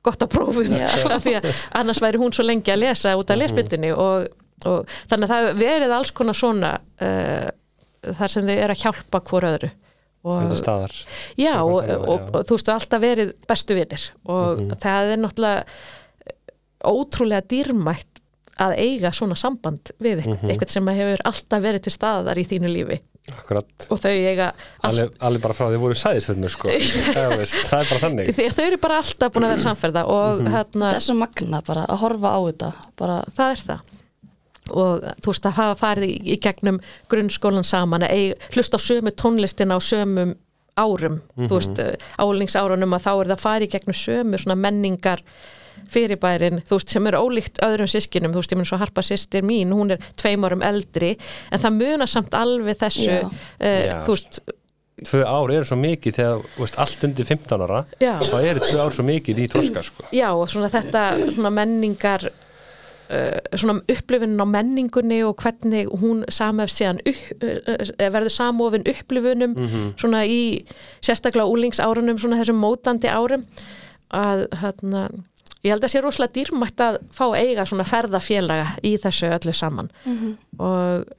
gott að prófum annars væri hún svo lengi að lesa út af lesbindinni og, og þannig að það verið alls konar svona uh, þar sem þau eru að hjálpa hvort öðru. Og, staðar. Já, og, og, þú veist alltaf verið bestu vinnir og það er náttúrulega ótrúlega dýrmætt að eiga svona samband við eitthvað, eitthvað sem hefur alltaf verið til staðar í þínu lífi Akkurat. Og þau eiga Alveg, alveg bara frá því voru sæðisfönnur sko. Það, veist, það er bara þannig. Því að þau eru bara alltaf búin að vera samferða og hérna, það er svo magna bara að horfa á þetta bara, það er það. Og þú veist að hafa farið í, í gegnum grunnskólan saman að eig, hlusta á sömu tónlistina á sömum árum, þú veist, álingsárunum að þá er það að fara í gegnum sömu svona menningar fyrirbærin, þú veist, sem eru ólíkt öðrum sískinum, þú veist, ég mun svo harpa sýstir mín, hún er tveim árum eldri en það munar samt alveg þessu Já. uh, Já. þú veist, Tvö ár eru svo mikið þegar þú veist, allt undir 15 ára Já. þá eru tvö ár svo mikið í þorska sko já, og svona þetta svona menningar uh, svona upplifunin á menningunni og hvernig hún samefst síðan upp, uh, verður samofin upplifunum svona í sérstaklega úlingsárunum, svona þessum mótandi árum að hérna ég held að sé rosalega dýrmætt að fá eiga svona ferðafélaga í þessu öllu saman. Og,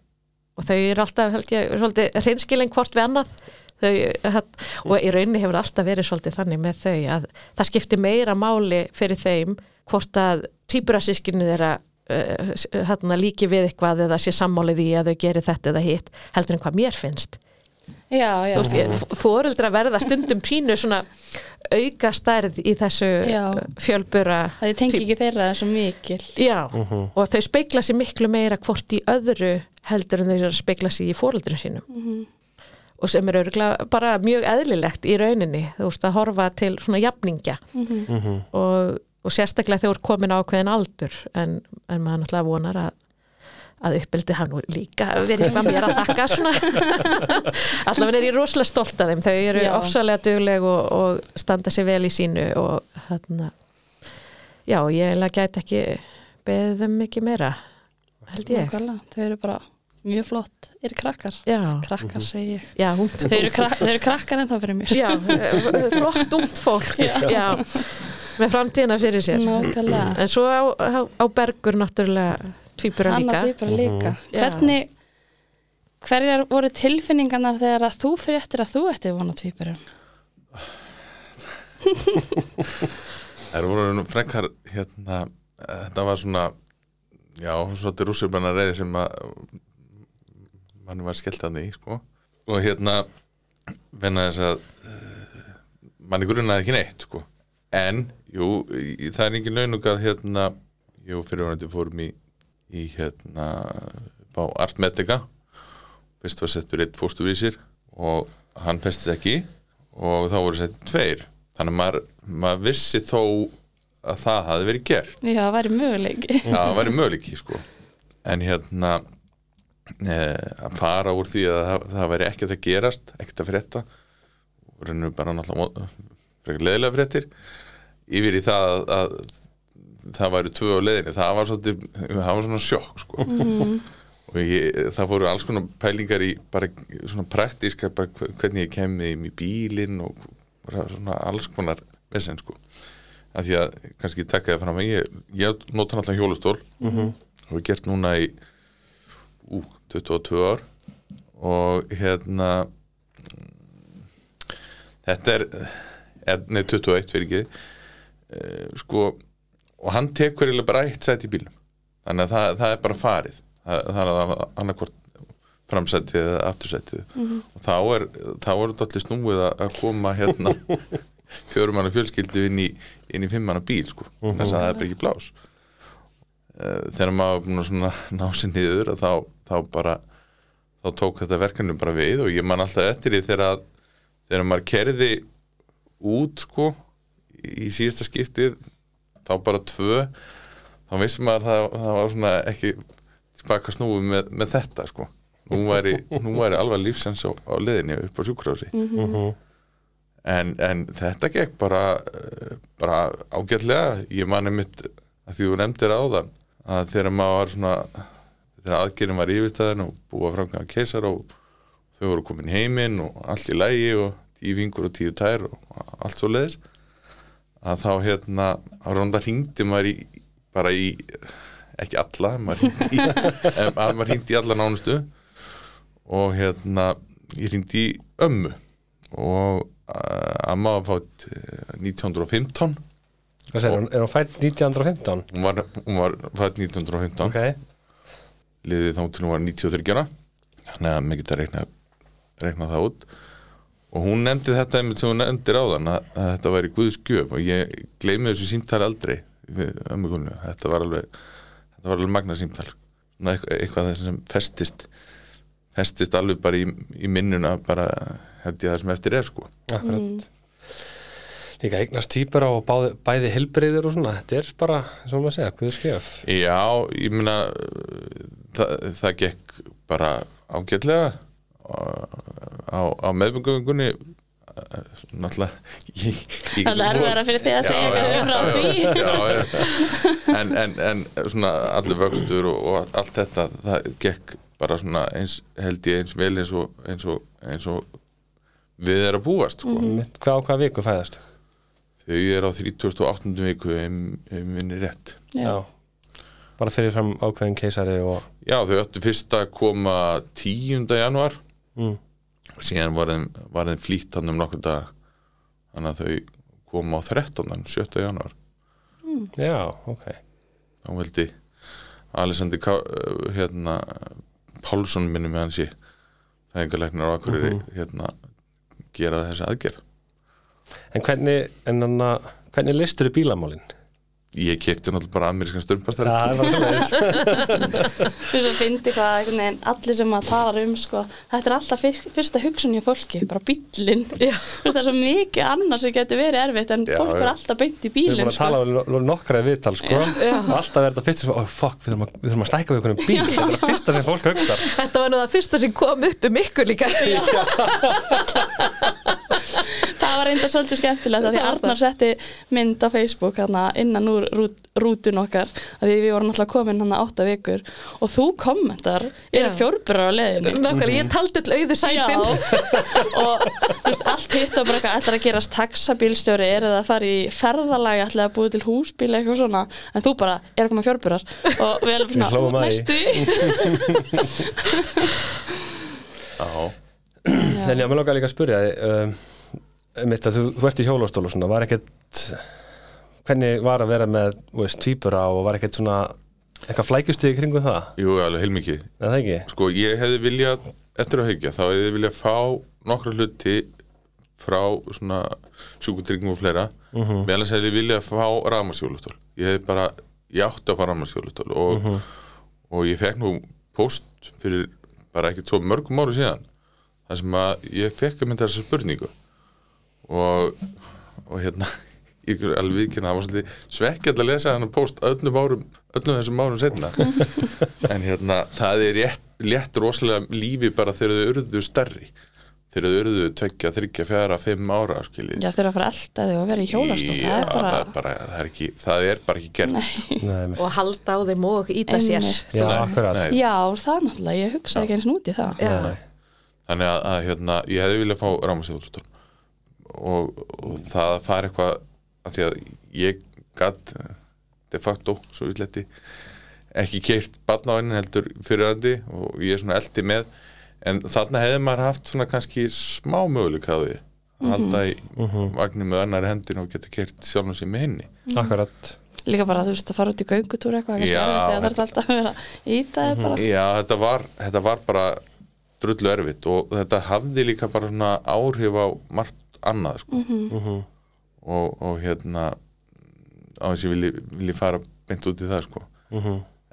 og þau eru alltaf, held ég, svolítið hreinskilin hvort við annað. Þau, og í rauninni hefur alltaf verið svolítið þannig með þau að það skiptir meira máli fyrir þeim hvort að týpurasískinu þeirra uh, hérna, líki við eitthvað eða sé sammálið í að þau gerir þetta eða hitt heldur en hvað mér finnst. Já, já, þú veist, fóreldra verða stundum pínu svona auka stærð í þessu Já. fjölbura það tengi ekki þeirra svo mikil. Já, og þau speikla sér miklu meira hvort í öðru heldur en þau eru speikla sér í fóreldrum sínum. Og sem er örgulega bara mjög eðlilegt í rauninni, þú veist, að horfa til svona jafningja. Og, og sérstaklega þegar þú ert komin á ákveðin aldur en, en maður náttúrulega vonar að að uppbyldi hann nú líka verið eitthvað mér að þakka svona. Allavega er ég rosalega stolt af þeim. Þau eru Já. ofsalega dugleg og, og standa sér vel í sínu og þarna já, ég gæti ekki beðið þeim mikið meira held ég. Þau eru bara mjög flott. Eru krakkar, já, krakkar segi ég. Já, þau eru, krak þau eru krakkar en þá fyrir mér. Já, flott ungt fólk. Já. með framtíðina fyrir sér. Nákvæmlega. en svo á, á, á Bergur náttúrulega tvíbura líka. því bara líka. Já. hvernig hverjar voru tilfinningarnar þegar að þú fyrir eftir að þú ætti vona tvíburum? Það voru nú frekar hérna, þetta var svona já, svolítið rússirbenna reyði sem að mann var skellt að því, sko. Og hérna venna þess að uh, manni grunnaði ekki neitt, sko. En, jú, það er engin launug að hérna, jú, fyrirvænandi fórum í, í hérna á Artmedica fyrst var settur eitt fóstuvísir og hann festist ekki og þá voru sett tveir. Þannig að maður, maður vissi þó að það hafi verið gert. Já, það væri möguleiki. Já, það væri möguleiki sko. En hérna e, að fara úr því að það, það væri ekkert að gerast, ekkert að frétta og reynum bara náttúrulega frekar leðilega fréttir yfir í það að, að það væri tvö á leiðinni, það var, svolítið, það var svona sjokk sko. Og ég, það fóru alls konar pælingar í bara svona praktíska bara hve- hvernig ég kemði í bílinn og svona alls konar vesen sko. Að því að kannski tekka það fram að ég, ég nota náttúrulega hjólustól og við gert núna í ú, 22 ár. Og hérna þetta er, er nei 21 fyrir ekki sko og hann tekur eiginlega bara eitt sæti í bílnum. Þannig að það, það er bara farið. Það, er annarkvort framsætið eða aftursætið. Og þá er, þá er þetta allir snúið að koma hérna fjörumanna fjölskyldu inn í, inn í fimmanna bíl sko, þannig að það er bara ekki blás Eh, þegar maður ná sér niður þá, þá bara þá tók þetta verkefni bara við og ég man alltaf eftir því þegar þegar maður kerði út sko í síðasta skiptið þá bara tvö þá vissum maður að það, það var svona ekki spaka snúið með, með þetta sko. Nú væri, nú væri alveg lífsens á, á liðinni upp á sjúkrási en, en þetta gekk bara eh, bara ágætlega. Ég mani mitt að því þú nefndir áðan að þegar maður var svona þegar aðgerðin var yfirstæðin og búið að framkvæma keisar og þau voru komin heiminn og allt í lægi og tíu fingur og tíu tær og allt svo leiðis að þá hérna á rönda hringdi maður í bara í, ekki alla maður hringdi að maður hringdi í alla nánustu og hérna ég hringdi í ömmu og amma var fátt eh, 1915 Hvað segir? Er hún fætt 1915? hún var, var fætt 1915 Ok, liðið þá til hún var 93 ára þannig að maður geta reikna, reikna það út og hún nefndi þetta einmitt sem hún nefndir á þann að, að þetta væri Guðs gjöf. Og ég gleymi þessu símtali aldrei við ömmu Guðnu, þetta var alveg þetta var alveg magna símtal. Svona eitthvað, þess sem festist festist alveg bara í, í minnuna bara held ég það sem eftir er sko. Akkurat. Líka eignast týpur á báði, bæði helbriðir og svona. Þetta er bara, eins og maður segja, hvað skjöf Já, ég meina það, það gekk bara ágætlega á, á meðbyggungunni náttúrulega Það er erfiðara fyrir þig að segja því. já, já. En, en, en svona allir vöxtur og, og allt þetta það gekk bara svona eins, held ég eins vel eins og, eins og, eins og við erum að búast sko. Mitt, Hvað á hvaða viku fæðast? þau eru á 38. viku ég minni rétt Já. Bara fyrir fram ákveðin keisari og Já, þau áttu fyrst að koma 10. januar mm. síðan var þeim, var þeim flýtt hann um nokkur dag þannig að þau koma á 13. 7. januar Já, ok þá veldi Alessandri Ká, uh, hérna Pálsson minni með hans í fæðingarleiknar á Akureyri hérna gera þessi aðgerð En hvernig, en anna, hvernig listur þið bílamálin? Ég kefti náttúrulega bara amerískan stundpastar Það er bara svoleiðis. Þú að fyndi hvað allir sem maður talar um sko, þetta er alltaf fyr, fyrsta hugsun hjá fólki, bara veist það er svo mikið annars sem getur verið erfitt en Já, fólk já. er alltaf beint í Við erum bílinn búin að tala um no- nokkra viðtal sko. Alltaf er þetta fyrst sem, oh, fuck, við þurfum að, stækka við einhvern bíl. Þetta er það fyrsta sem fólk hugsa Þetta var nú það fyrsta sem kom upp um ykkur líka. Það var reynda svolítið skemmtilegt að því Það var Arnar setti mynd á Facebook hana, innan úr rút, rútun okkar að því við vorum alltaf komin hann átta vikur. Og þú kommentar eru Já. fjórburar á leiðinu Nákvæmlega, ég taldi öll auðu sætin. Og þú veist, allt hitt og bara eitthvað ætlar að gerast taxabílstjóri? Er það að fara í ferðalagi ætlar að búið til húsbíl eitthvað svona? En þú bara er að koma fjórburar og við erum svona að næstu. Já, en ég mér lóka líka að spyrja um, mitt að þú, þú ert í hjólastól og svona, var ekkert hvernig var að vera með tvíbura og var ekkert svona eitthvað flækjustig kringum það, jú, alveg heilmikið. Það ekki? Sko, ég hefði viljað, eftir að hugja, þá hefði viljað fá nokkra hluti frá svona sjúkutryggum og fleira. Mm -hmm. meðal þess að ég viljað fá rafmarsjólustól ég hefði bara, ég átti að fá rafmarsjólustól og, og ég fekk nú post fyrir bara ekkert svo mörgum ári síðan þar sem að ég fekk mynda þessa spurningu. Og, og hérna ég er alveg viðkynna, það var svolítið svekkjall að lesa hann post öllum árum öllum þessum árum setna en hérna, það er rétt, létt rosalega lífi bara þegar þau urðu stærri. Þegar þau urðu tvekja, þryggja, fjara, fimm ára skiljið Já, þurfa að fara elda þig og vera í hjólastól. Já, það er bara, það, er bara, það, er ekki, það er bara ekki gert. Nei, og halda á þeim og íta sér. Já, Já, það er náttúrulega, ég hugsaði ekki eins út í það. Þannig að, að hérna, ég hefði viljað fá rámasjóðustól og, og það að fara eitthvað að því að ég gatt de facto, svo við sletti ekki keirt barnáinn heldur fyrirandi og ég er svona eldi með. En þarna hefði maður haft svona kannski smá möguleika á því að halda í vagnir með annari hendin og geta keirt sjálfum sér með henni. Akkurat. Líka bara þú veist að fara út í göngutúr eitthvað Já, alltaf að vera ítaði bara. Já, þetta var, þetta var bara drullu erfitt og þetta hafði líka bara svona áhrif á margt annað sko. Og, og hérna á þess að ég vilji, vilji fara beint út í það sko.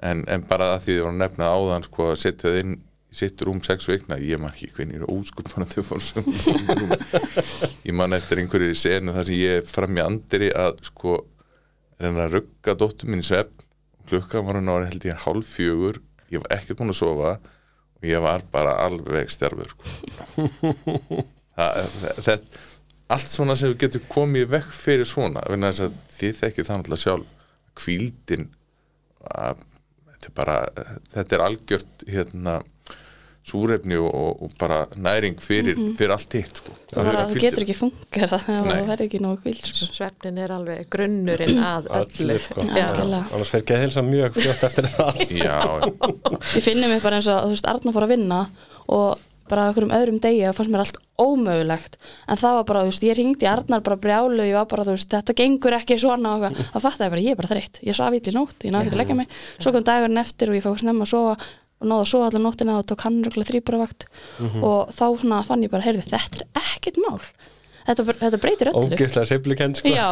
en, en bara að því þið var að nefna áðan sko, að setja það inn í sitt rúm sex vikna, ég man ekki hvernig ég er óskup mann að þau fór ég man eftir einhverju senu þar sem ég fram í andri að sko reyna að rugga dóttur mín í svepp klukkan var hann ára held ég hálf fjögur ég var ekkert búin að sofa og ég var bara alveg stjarfur sko. það, allt svona sem við getum komið vekk fyrir svona vegna þess að þið þekkið það náttúrulega sjálf. Kvíldin að, þetta er bara þetta er algjört hérna súrefni og, og, bara næring fyrir, fyrir allt hitt sko. það getur ekki funkar það verður ekki nógu kvíld sko. svefnin er alveg grunnurinn að öllu. sko. Annars fer geðhilsa mjög fljótt eftir það Já, ég finnum mig bara eins og þú veist Arna fór að vinna og bara okkur um öðrum degi og fannst mér allt ómögulegt. En það var bara, þú veist, ég ringdi Arnar bara brjálu, ég var bara, þú veist, þetta gengur ekki svona og eitthvað. þá fattaði ég bara, ég er bara þreytt. Ég svaf ítli nótt, ég náði ekki að leggja mig. Svo kom dagurinn eftir og ég fór snemma að sofa og náði að sofa allar nóttina og tók hann röglega þrýbúravakt og þá svona fann ég bara, heyrðu, þetta er ekkert mál þetta, þetta breytir öllu. Ógeðslega seiflikend sko. Já,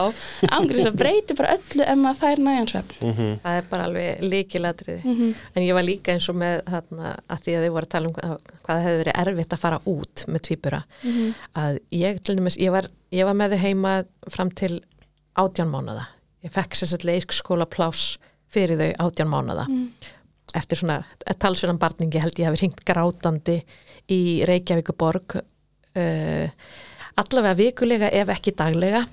ángriðs að breytir bara öllu ef maður fær næjan svefn það er bara alveg líkilatriði Mhm. en ég var líka eins og með þarna, að því að þið voru að tala um hvað, hefði verið erfitt að fara út með tvíbura. Mhm. að ég til dæmis, ég var, ég var með þau heima fram til átján mánuða ég fekk sér sett leikskóla pláss fyrir þau átján mánuða Mhm. eftir svona talsverðan barningi held ég hafi hringt grátandi í Reykjavíkuborg uh, allavega vikulega ef ekki daglega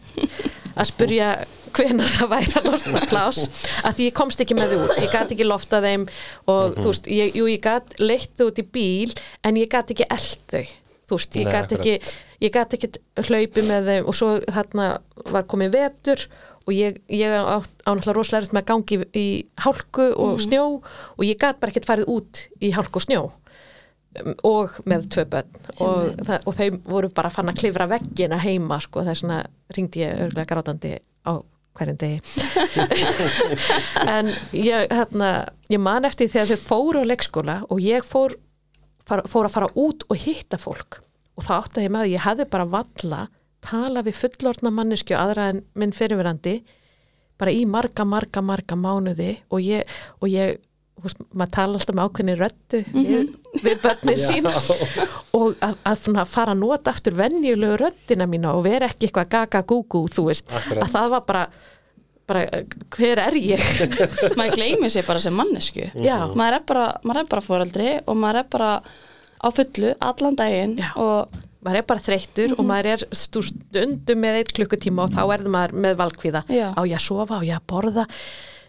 að spurja hvenar það væri að losna plás að því ég komst ekki með þau út, ég gat ekki lofta þeim og þú veist, ég, jú, ég gat leitt út í bíl en ég gat ekki eld þau. Þú veist, ég gat ekki ég gat ekki hlaupi með þeim og svo þarna var komið vetur og ég, ég á, á náttúrulega rosalega erfitt með að gangi í, í hálku og snjó og ég gat bara ekkert farið út í hálku og snjó og með tvö börn. Og, það, og þau voru bara fann að klifra veggina heima sko, þess vegna ringdi ég örgulega grátandi á hverjum degi. En ég, hérna, ég man eftir þegar þau fóru á leikskóla og ég fór, far, fór að fara út og hitta fólk. Og þá átti ég með að ég hefði bara valla tala við fullorðna mannesku aðra en minn fyrirverandi bara í marga, marga, marga mánuði. Og ég, og ég veist, maður tala alltaf með ákveðni röddu. Við, við börnin sín og að, að svona fara að nota aftur venjulegu röddina mína og vera ekki eitthvað gaga gúgú, þú veist Akkurat. að það var bara, bara hver er ég? maður gleymir sér bara sem mannesku Já. maður er bara, maður er bara foreldri og maður er bara á fullu allan daginn Já. og maður er bara þreyttur og maður er stu- stundum með eitt klukkutíma og þá er maður með valkvíða á ég að sofa, á ég að borða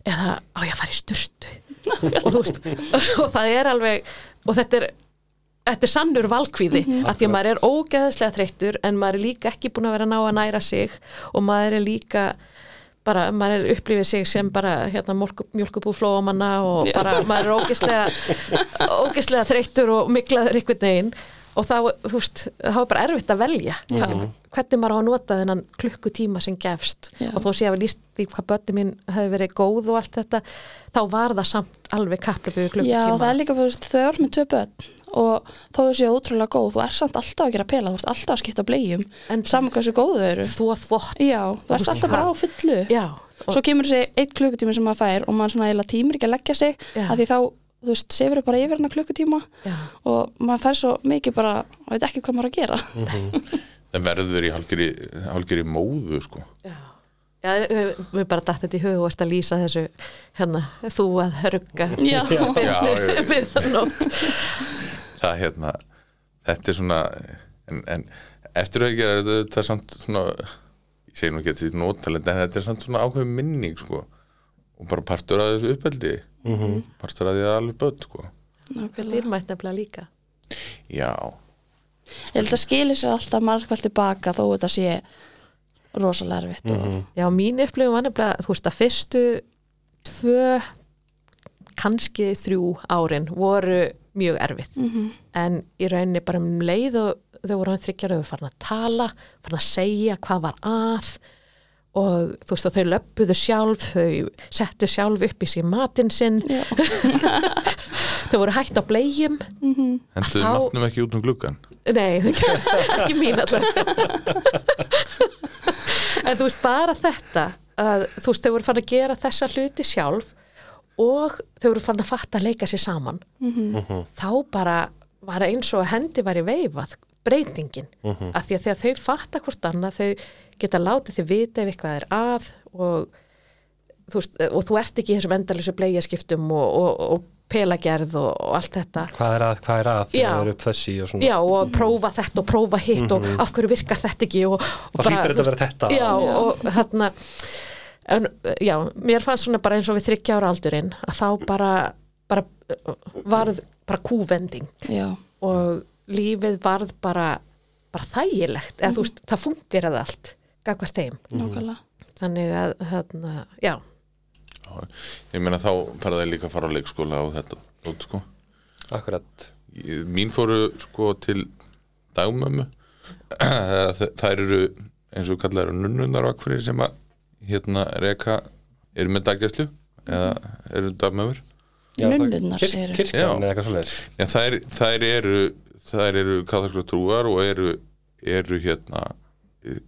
eða á ég að fara í sturtu og þú veist og það er alveg og þetta er Þetta er sannur valkvíði að því að maður er ógeðslega þreyttur en maður er líka ekki búin að vera að ná að næra sig og maður er líka bara, maður er upplifið sig sem bara hérna mjölkubú flóamanna og bara maður er ógeðslega ógeðslega þreyttur og miklaður einhvern veginn og þá, þú veist, þá er bara erfitt að velja. Hva, hvernig maður á að nota þennan klukkutíma sem gefst? Já. og þó sé að við líst því hvað börni mín hefði verið góð og allt þetta þá var það samt alveg kapplöfu já, klukkutíma. það er líka þú veist, þau er með tvö börn og þó þau séu ótrúlega góð þú er samt alltaf að gera pela, þú ert alltaf að skipta blegjum saman hversu góð þau eru. Þú að þvott. Já, þú ert alltaf bara á fullu. Já, svo kemur þessi eitt klukkutími sem maður fær og maður svona eiginlega tímur ekki að leggja sig Já. af því þá, þú veist, sefur bara yfir hana klukkutíma já, og maður fær svo mikið bara, maður veit ekki hvað maður að gera. Það verður í hálgeri móðu sko. já. Já, við, við bara dætt þetta í hug og varst að lýsa þessu hérna, þú að hörga já, Já, já. við nótt. Það hérna þetta er svona en, en eftir að ekki að þetta er samt svona ég segi nú ekki að þetta er notalend en þetta er samt svona ákveðum minning sko og bara partur að þessu uppeldi. -hmm. partur að því að alveg börn sko. Nákvæmlega. Dýrmætt nefnilega líka. Já, Ég held að skilir sér alltaf margvælt tilbaka þó þetta sé rosalega erfitt og Já, mín upplifum var nefnilega, þú veist, að fyrstu tvö, kannski þrjú árin voru mjög erfið. En í rauninni bara um leið og þau voru hann þryggjar þau farin að tala, farin að segja hvað var að og þú veist og þau löppuðu sjálf þau settu sjálf upp í sín matinn sinn. Þau voru hægt á blegjum Henduðu Þá- matnum ekki út um gluggan Nei, ekki mín alltaf En þú veist bara þetta að þú veist þau voru fann að gera þessa hluti sjálf og þau voru fann að fatta að leika sér saman. Þá bara var eins og að hendi var í veifað breytingin. Af því að þegar þau fatta hvort annað þau geta látið þau vita ef eitthvað er að og þú, veist, og þú ert ekki í þessum endalösu bleijaskiptum og, og, og pelagerð og, og allt þetta. Hvað er að, hvað er að Já. þegar það eru upp þessi og svona? Já, og prófa þetta og prófa hitt og af hverju virkar þetta ekki og, og Það hlýtur þetta að vera þetta. Já, Já. og þarna en, já, mér fannst svona bara eins og við þryggja ára aldurinn að þá bara, bara varð bara kúvending. Já, og lífið varð bara bara þægilegt, eða þú veist, það fungeraði allt, gagvart þeim. Nákvæmlega. Þannig að, þarna, já. Ég meina þá fara það líka að fara á leikskóla og þetta út sko. Akkurat. Mín fóru sko til dagmömmu. Þ- þær eru eins og kallar nunnunar akkurir sem að hérna reka eru með daggæslu eða eru dagmömmur. Já, það- Nunnurnar, kir- segirðu? Kirkjan Já. eða eitthvað Já, þær, þær eru þær eru katholskra trúar og eru, eru hérna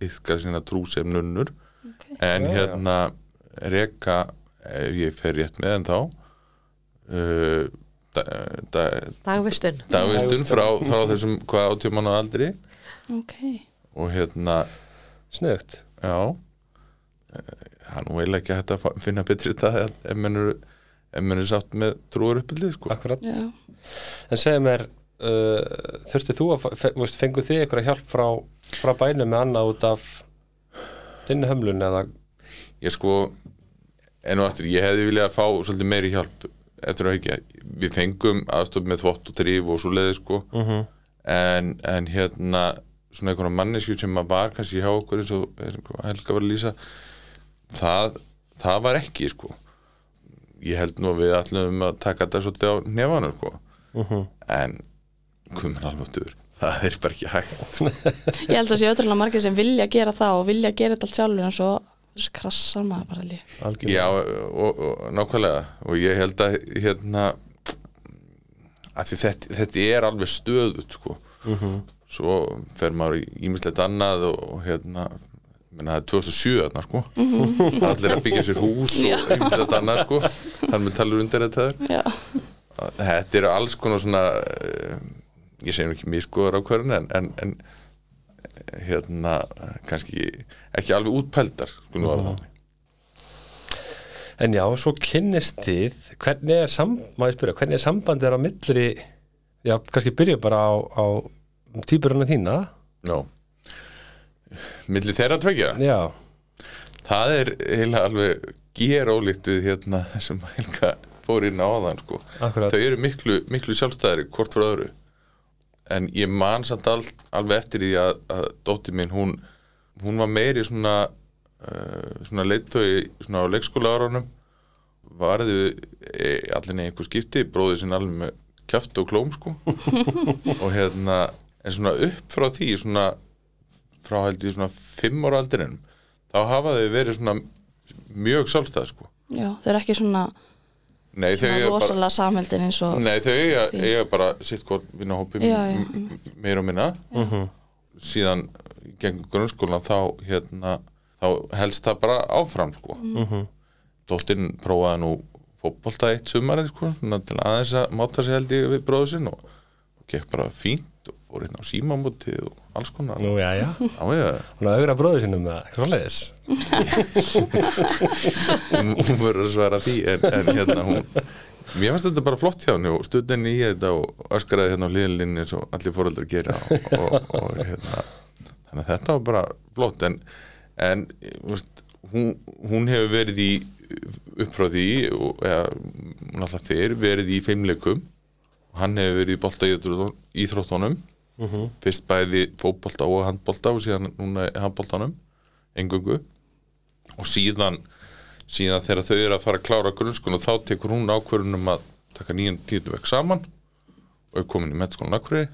yfka sína trú sem nunnur. Okay. en hérna reka ef ég fer rétt með en þá uh, da, da, dagvistun. dagvistun frá, frá þessum hvað átjöman á aldri. Ok, og hérna, Snugt já það er nú eiginlega ekki hægt að finna betri þetta ef menn eru ef menn eru sátt með trúar uppbyldið sko. Akkurat. Já. En segja mér uh, þú að fe- þú veist, fenguð þið eitthvað hjálp frá, frá bænum með annað út af þinni hömlun eða ég sko enn og aftur, ég hefði viljað að fá svolítið meiri hjálp eftir að ekki við fengum aðstof með þvott og þrýf og svo leiði sko Mhm. en, en hérna svona einhverja mannesju sem að var kannski hjá okkur eins og Helga var að lýsa það, það var ekki sko ég held nú að við ætlum að taka þetta svolítið á nefanum sko Mhm. en með alveg það er bara ekki hægt. Ég held að sé ötrúlega margir sem vilja gera það og vilja gera þetta allt sjálfur en svo krassar maður bara algjörlega. Já, og, og nákvæmlega. Og ég held að hérna að þetta, þetta er alveg stöðut sko. Svo fer maður í ímislegt annað og, og hérna menna, það er 2007 þarna sko. Það er allir að byggja sér hús og ímislegt annað sko. Þar með talur undir þetta. Já, þetta eru alls konar svona eh, ég segi nú ekki miskoðar á hverjum en, en, en hérna kannski ekki alveg útpældar sko nú alveg En já, svo kynnist þið hvernig er, sam, spyrja, hvernig er sambandið á millri já, kannski byrja bara á, á týpurinn þína. Já Milli þeirra tvekja Já, Það er heila alveg ger ólíkt við hérna sem Helga fór inn á áðan sko. akkurat. Þau eru miklu, miklu sjálfstæðari hvort frá öðru en ég man samt al, alveg eftir því að, að dóttir mín hún, hún var meiri svona uh, svona leittói svona á leikskóla árunum varði e, allir nei einhver skipti bróðið sinni alveg með kjaft og klóm sko. Og hérna en svona upp frá því svona frá held ég svona fimm ára aldrinum þá hafa þau verið svona mjög sjálfstæð sko. Já, þau eru ekki svona, Nei, þau eiga bara, samheldin eins og nei, þau eiga, bara sitt hvort vinnahópi meira og minna Mhm. síðan gegn grunnskólan þá hérna, þá helst það bara áfram sko. Mhm. Dóttin prófaði nú fótbolta eitt sumarið sko, til aðeins að máta sig held ég við bróðu sinn og, og gekk bara fínt og fór hérna á símamótið og alls konar. Nú, já, já, hún að augra bróður sinum með eitthvað leiðis hún, verður að svara því en, en hérna hún mér fannst þetta bara flott hjá henni og stuðinni í þetta og öskraði hérna á liðlinni eins og allir fóreldrar gera og, og, og hérna þannig að þetta var bara flott en, en veist, hún, hún hefur verið í upp frá því og eða, hún alltaf fer verið í feimleikum og hann hefur verið í bolta íþróttunum fyrst bæði fótbolta og handbolta og síðan núna í handboltanum engungu og síðan síðan þegar þau eru að fara að klára grunnskóla þá tekur hún ákvörunum að taka nýjan tíundu vekk saman og er komin í mettskólan akkurri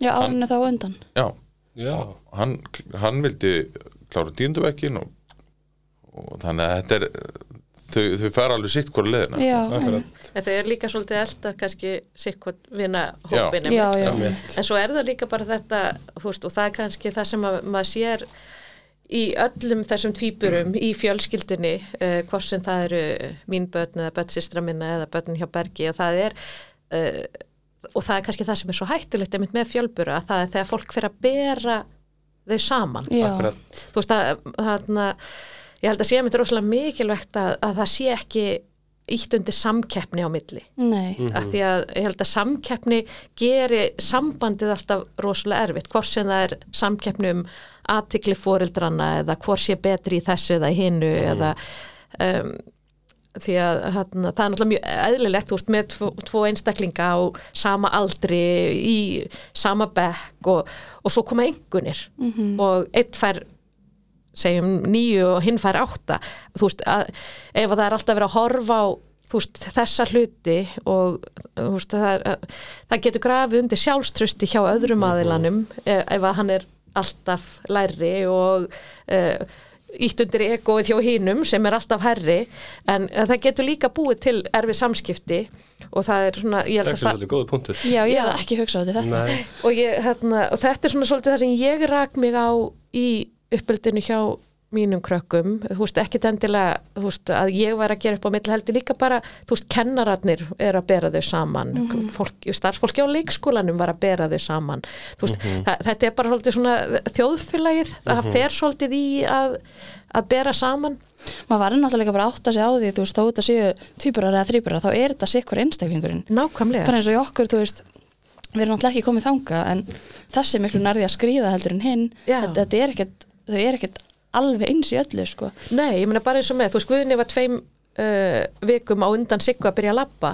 Já, árinu þá undan. Já, Já, hann, hann vildi klára tíundu vekkin og, og þannig að þetta er þau, þau fara alveg sitt hvora leðina þau eru líka svolítið elda kannski sikkvot vinna hópin já, já, en svo er það líka bara þetta fúst, og það er kannski það sem að, maður sér í öllum þessum tvíburum í fjölskyldunni uh, hvort sem það eru mín börn eða börnsistra minna eða börn hjá Bergi og það er uh, og það er kannski það sem er svo hættulegt einmitt með fjölbura að það er þegar fólk fyrir að bera þau saman. Já, Akkurat, þú veist að þarna, ég held að sé að mitt rosalega mikilvægt að, að það sé ekki ítt undir samkeppni á milli. Nei. Af því að ég held að samkeppni geri sambandið alltaf rosalega erfitt, hvort sem það er samkeppni um aðtikli fórildranna eða hvort sé betri í þessu eða hinnu eða um, því að þarna, það er náttúrulega mjög eðlilegt þú veist með tvo, tvo einstaklinga á sama aldri í sama bekk og, og svo koma engunir -hmm. og einn fær segjum nýju og hinn fær átta. Þú veist, að, ef að það er alltaf verið að horfa á veist, þessa hluti og veist, það, er, það getur grafið undir sjálfströsti hjá öðrum aðilanum ef, ef að hann er alltaf læri og uh, ítt undir egoið hjá hinum sem er alltaf herri en það getur líka búið til erfi samskipti og það er svona, ég held það er að það svolítið góða punktur. Já, ég hef ekki hugsað í þetta. Og, ég, hérna, og þetta er svona svolítið það sem ég rak mig á í uppeldinu hjá mínum krökkum, þú veist, ekkit endilega þú veist, að ég var að gera upp á milli heldur líka bara, þú veist, kennararnir er að bera þau saman, fólk, starfsfólki á leikskólanum var að bera þau saman. Þú veist, það, þetta er bara svolítið svona þjóðfélagið, það fer svolítið í að, að bera saman. Maður var náttúrulega bara að átta sig á því þú veist, þó þetta séu tvíburar eða þrýburar þá er þetta sikkur einstaklingurinn. Nákvæmlega, bara eins og í okkur, þú veist við erum náttúrulega ekki komið þangað en þessi miklu nærði að skrýða heldur en hinn. Þetta, þetta er ekkert, þau er ekkert alveg eins í öllu, sko. Nei, ég meina bara eins og með þú veist, Guðni var tveim uh, vikum á undan Siggu að byrja að labba.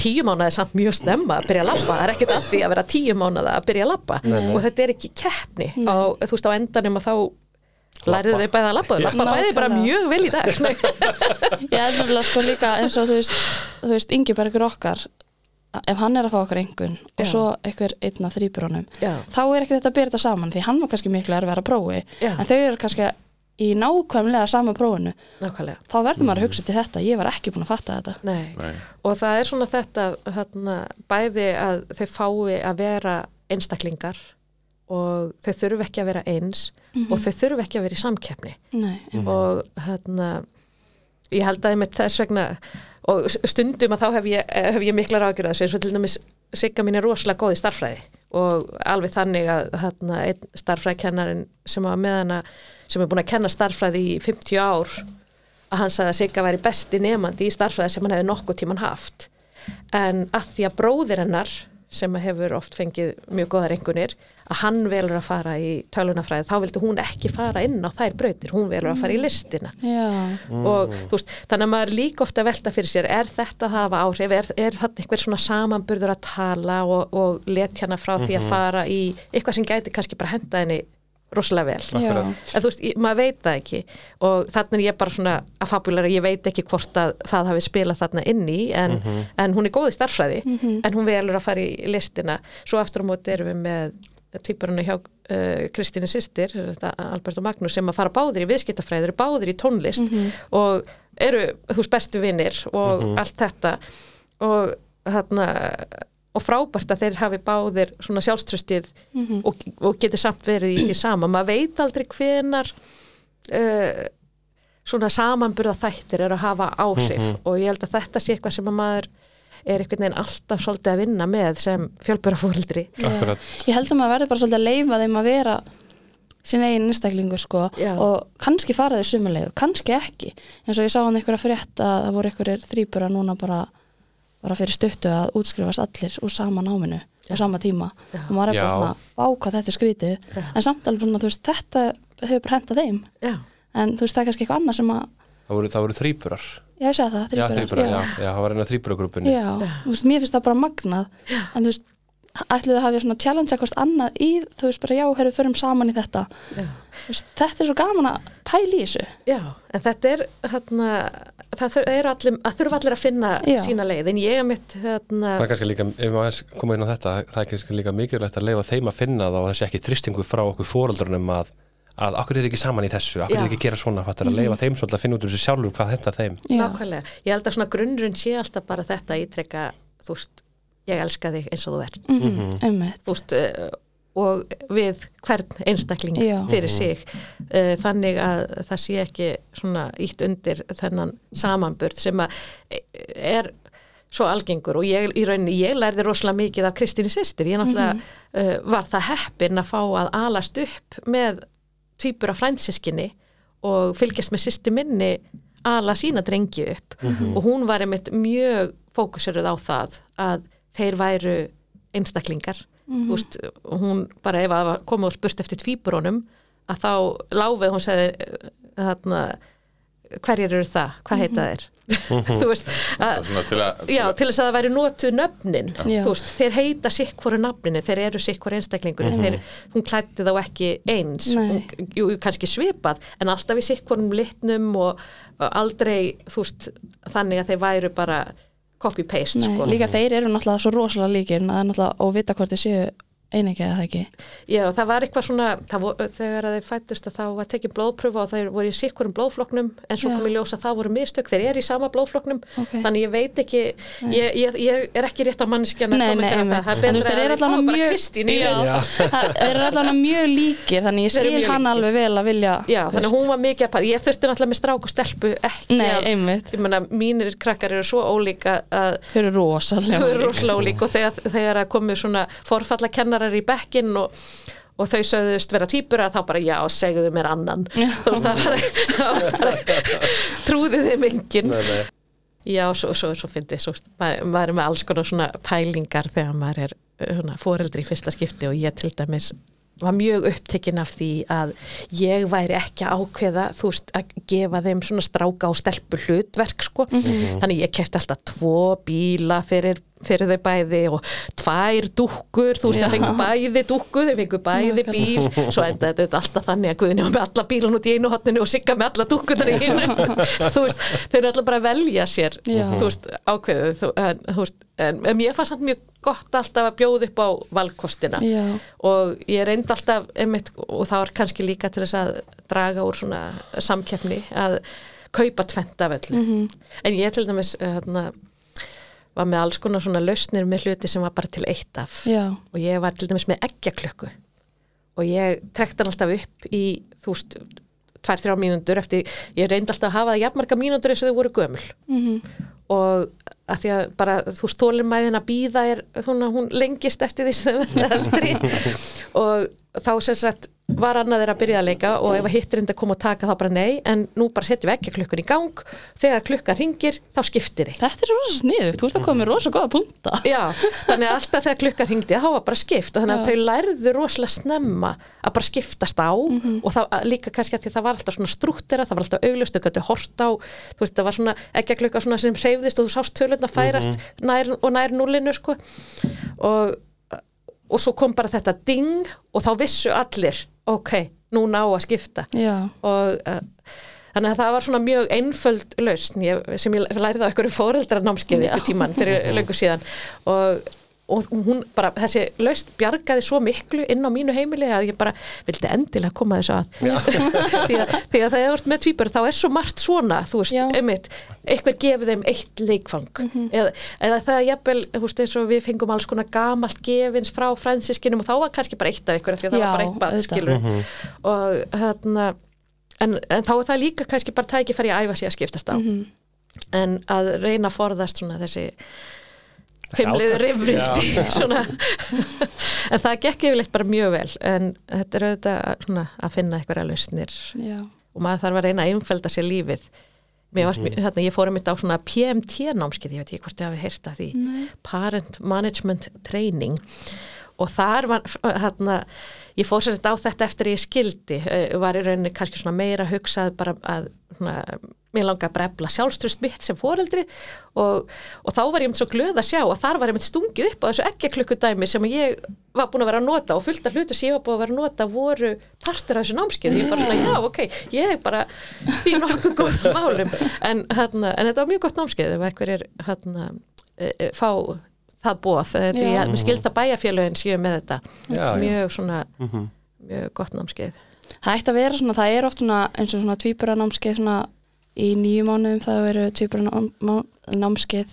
Tíu mánuði er samt mjög stemma að byrja að labba, það er ekkert að því að vera tíu mánuði að byrja að labba. Og þetta er ekki keppni. Á, þú veist, á endanum að þá lærið þau bæði að labba, þau labba bæði bara mjög vel í dag. Ég er nefnilega sko líka eins og þú veist, þú veist Ingebergur okkar ef hann er að fá okkur engun og Já. svo einhver einn af þrýburónum Já. þá er ekki þetta að byrja þetta saman því hann var kannski miklu erfið að prófi Já. en þau eru kannski í nákvæmlega sama prófinu nákvæmlega þá verður maður að hugsa til þetta, ég var ekki búin að fatta þetta Nei. Nei. og það er svona þetta þarna, bæði að þau fái að vera einstaklingar og þau þurfu ekki að vera eins og þau þurfu ekki að vera í samkeppni Nei, og hérna ég held að einmitt þess vegna og stundum að þá hef ég, hef ég miklar ágjörða þessu. Eins og til dæmis Sigga mín er rosalega góð í starffræði og alveg þannig að hérna, einn starffræðikennarin sem sem er búin að kenna starffræði í 50 ár að hann sagði að Sigga væri besti nefandi í starffræði sem hann hefði nokkuð tíman haft. En að því að bróðir hennar sem hefur oft fengið mjög góðar engunir að hann velur að fara í tölunafræði þá vildi hún ekki fara inn á þær brautir hún velur að fara í listina. Já, og þú veist, þannig að maður líka ofta að velta fyrir sér, er þetta að hafa áhrif er, er þetta einhver svona samanburður að tala og, og let hérna frá því að fara í eitthvað sem gæti kannski bara henda henni rosalega vel. En þú veist, ég, maður veit það ekki. Og þannig er ég bara svona að fabulara ég veit ekki hvort að það hafi spilað þarna inn í en, en hún er góð í starffræði en hún velur að fara í listina. Svo aftur á móti erum við með týpurinn hjá uh, Kristínu sýstir Albert og Magnús sem að fara báðir í viðskiptafræði eru báðir í tónlist og eru, þú veist, bestu vinnir og allt þetta. Og þarna og frábært að þeir hafi báðir svona sjálfströstið og, og geti samt verið í því sama, maður veit aldrei hvenar uh, svona samanburða þættir er að hafa áhrif og ég held að þetta sé eitthvað sem að maður er einhvern veginn alltaf svolítið að vinna með sem fjölbörafóreldri akkurat. Ég held að maður verður bara svolítið að leifa þeim að vera sín eigin einstaklingur sko Já. og kannski fara þau sumuleið, kannski ekki. Eins og ég sá hann einhverja frétt að það voru einhverjir þrýbura núna bara bara fyrir stuttu að útskrifast allir úr sama náminu á sama tíma. Já. og maður er bara svona, vá hvað þetta skrítið. Já. en samt alveg svona, þú veist, þetta hefur bara hentað þeim. Já, en þú veist, það er kannski eitthvað annað sem að Það voru, það voru þrýburar já, ég segja það, þrýburar, já, já, það var eina þrýburargrúpunni já, þú veist, mér finnst það bara magnað. En þú veist, ætluðu að hafa svona challenge eitthvað annað í, þú veist bara já, herru, förum saman í þetta veist, þetta er svo gaman að pæla í þessu Já, en þetta er þarna, það þur- eru allir, að þurfa allir að finna Já. sína leið, en ég er mitt þarna, Það er kannski líka, ef maður koma inn á þetta, það er kannski líka mikilvægt að leifa þeim að finna það og þessi ekki þristingu frá okkur fóreldrunum að, að okkur er ekki saman í þessu, okkur Já. er ekki að gera svona, fattur að leifa þeim svolítið að finna út úr þessu sjálfur hvað þetta þeim. Já. nákvæmlega ég held að svona grunnurinn sé alltaf bara þetta að ítrekka, þú veist, ég elska þig eins og þú ert, mm einmitt. Þú veist uh, og við hvern einstakling Já. fyrir sig. Uh, þannig að það sé ekki svona ítt undir þennan samanburð sem að eh, er svo algengur. Og ég, í rauninni, ég lærði rosalega mikið af Kristíni sýstir, ég náttúrulega uh, var það heppin að fá að alast upp með tvíbura frændsískinni og fylgjast með sýsti minni ala sína drengi upp. Og hún var einmitt mjög fókuseruð á það að þeir væru einstaklingar. Þú veist, hún bara ef að koma og spurt eftir tvíburónum að þá láfið hún segði þarna, hverjir eru það, hvað heita þeir? Þú veist að, til að, til já, til þess að það væri notuð nöfnin veist, þeir heita sikk hvoru nafninu þeir eru sikk hvoru einstaklingur þeir, hún klætti þá ekki eins. Hún, jú, kannski svipað en alltaf í sikk hvorum litnum og, og aldrei, veist þannig að þeir væru bara copy-paste sko. líka þeir eru náttúrulega svo rosalega það er náttúrulega og vita hvort þið séu einingi eða það ekki Já, það var eitthvað svona, það vo, þegar að þeir fættust að þá var tekið blóðpröfa og þeir voru í sikkurum blóðfloknum en svo Já. kom í ljós að það voru mistök, þeir eru í sama blóðfloknum Ok. þannig ég veit ekki, ég, ég, ég er ekki rétt að mannskjana Nei, að nei, einmitt. það, það En er betra þeir að allavega fáum bara mjög- Kristín. Það þeir eru allavega mjög líkir þannig ég Þeir skil hann alveg vel að vilja Já, þannig að hún var mikið að para, ég þurfti náttúrulega með strák og stelpu ekki að, mínir krakkar eru svo ólíka að þau eru rosalega þau eru ólík. rosalega ólík og þegar, þegar að komu forfallakennarar í bekkin og, og þau sögðust vera týpur að þá bara já, segjuðu mér annan. Þú veist það bara trúði þeim enginn. Nei, nei. já, svo, svo, svo fyndi svo, maður, maður er með alls konar svona pælingar þegar maður er svona, foreldri í fyrsta skipti og ég til dæmis var mjög upptekinn af því að ég væri ekki að ákveða þú veist að gefa þeim svona stráka og stelpu hlutverk sko þannig ég kert alltaf tvo bíla fyrir, fyrir þau bæði og tvær dúkkur, þú veist það fengu bæði dúkku, þau fengu bæði bíl. Svo endaði þetta alltaf þannig að Guðni var með alla bílan út í einu hotninu og Sigga með alla dúkkunar í hinu þú veist, þau eru alltaf bara að velja sér Já. þú veist, ákveðu þú, en, þú veist, en, en ég fannst samt mjög gott alltaf að bjóða upp á valkostina. Já, og ég reyndi alltaf einmitt, og það var kannski líka til þess að draga úr svona samkeppni að kaupa tvent af öllu. En ég til dæmis þarna, var með alls konar svona lausnir með hluti sem var bara til eitt af. Já, og ég var til dæmis með eggjaklökku og ég trekti hann alltaf upp í þú veist, tvær, þrjá mínútur eftir, ég reyndi alltaf að hafa það jafnmarga mínútur eins og þau voru gömul. Mhm, og að því að bara þú stólir mæðin að býða er hún, hún lengist eftir því sem þau verða eldri og þá sem sagt var annað þeirra að byrja að leika og ef að hittir enda að koma og taka þá bara nei en nú bara setjum við ekki klukkun í gang. Þegar klukkan ringir þá skiptir þið þetta er rosa sniðugt, þú ert að koma með rosa góða punta. Já, þannig að alltaf þegar klukkan hringdi þá var bara skipt og þannig að Já. þau lærðu rosalega snemma að bara skiptast á og það að líka kannski að því það var alltaf svona strúttera, það var alltaf auglust, þau gætu hort á þú veist, það var svona ekki að klukka svona sem hreyfðist og þú sást tölurna færast nær, og nær núlinu sko. Og, og svo kom bara þetta ding og þá vissu allir ok, nú ná að skipta. Já, og uh, þannig að það var svona mjög einföld lausn. Ég, sem ég lærið á einhverju fóreldra námskeiði ykkur tíman fyrir löngu síðan. Og, og hún bara, þessi lausn bjargaði svo miklu inn á mínu heimili að ég bara vildi endilega koma þessu að. Því að, því að það er með tvíbur þá er svo margt svona, þú veist, einmitt eitthvað gefið þeim eitt leikfang. Eða, eða það er jafnvel, þú veist, eins og við fengum alls konar gamalt gefins frá fransiskinum og þá var kannski bara eitt af ykkur því að það Já, var bara eitt bað, skilur og hérna en, en þá er það líka kannski bara tækifæri að æfa sig að skiptast á. Mhm. en að reyna að forðast svona þessi fimmliðu átak. rifrildi svona. En það gekk yfirleitt bara mjög vel en þetta er auðvitað svona að finna einhverja lausnir. Já, og maður þarf að reyna að einfelda sér lífið. Mér varst, Mhm. hérna, ég fór um þetta á svona PMT námskið, ég veit ekki hvort ég hafi heyrt af því. Nei. Parent Management Training. Og þar var hérna, ég fór sér þetta á þetta eftir að ég skildi, var í rauninni kannski svona meira hugsað bara að svona, mér langaði bara að efla sjálfströst mitt sem foreldri og, og þá var ég mynd svo glöð að sjá að þar var ég mynd stungið upp á þessu ekki klukkudæmi sem ég var búin að vera að nota og fullt af hlutur sem ég var búin að vera að nota voru partur af þessu námskeið ég bara svona, já, ok, ég er bara í nokkuð góð málum en, hérna, en þetta var mjög gott námskeið ef eitthvað er hérna, e, e, fá það bóð, því Já. að bæjarfélögin séu með þetta Já, já. mjög svona Mhm. mjög gott námskeið Það ætti að vera svona, það er oft svona eins og svona tvíbura námskeið svona í nýju mánuðum það nám, má- námskeið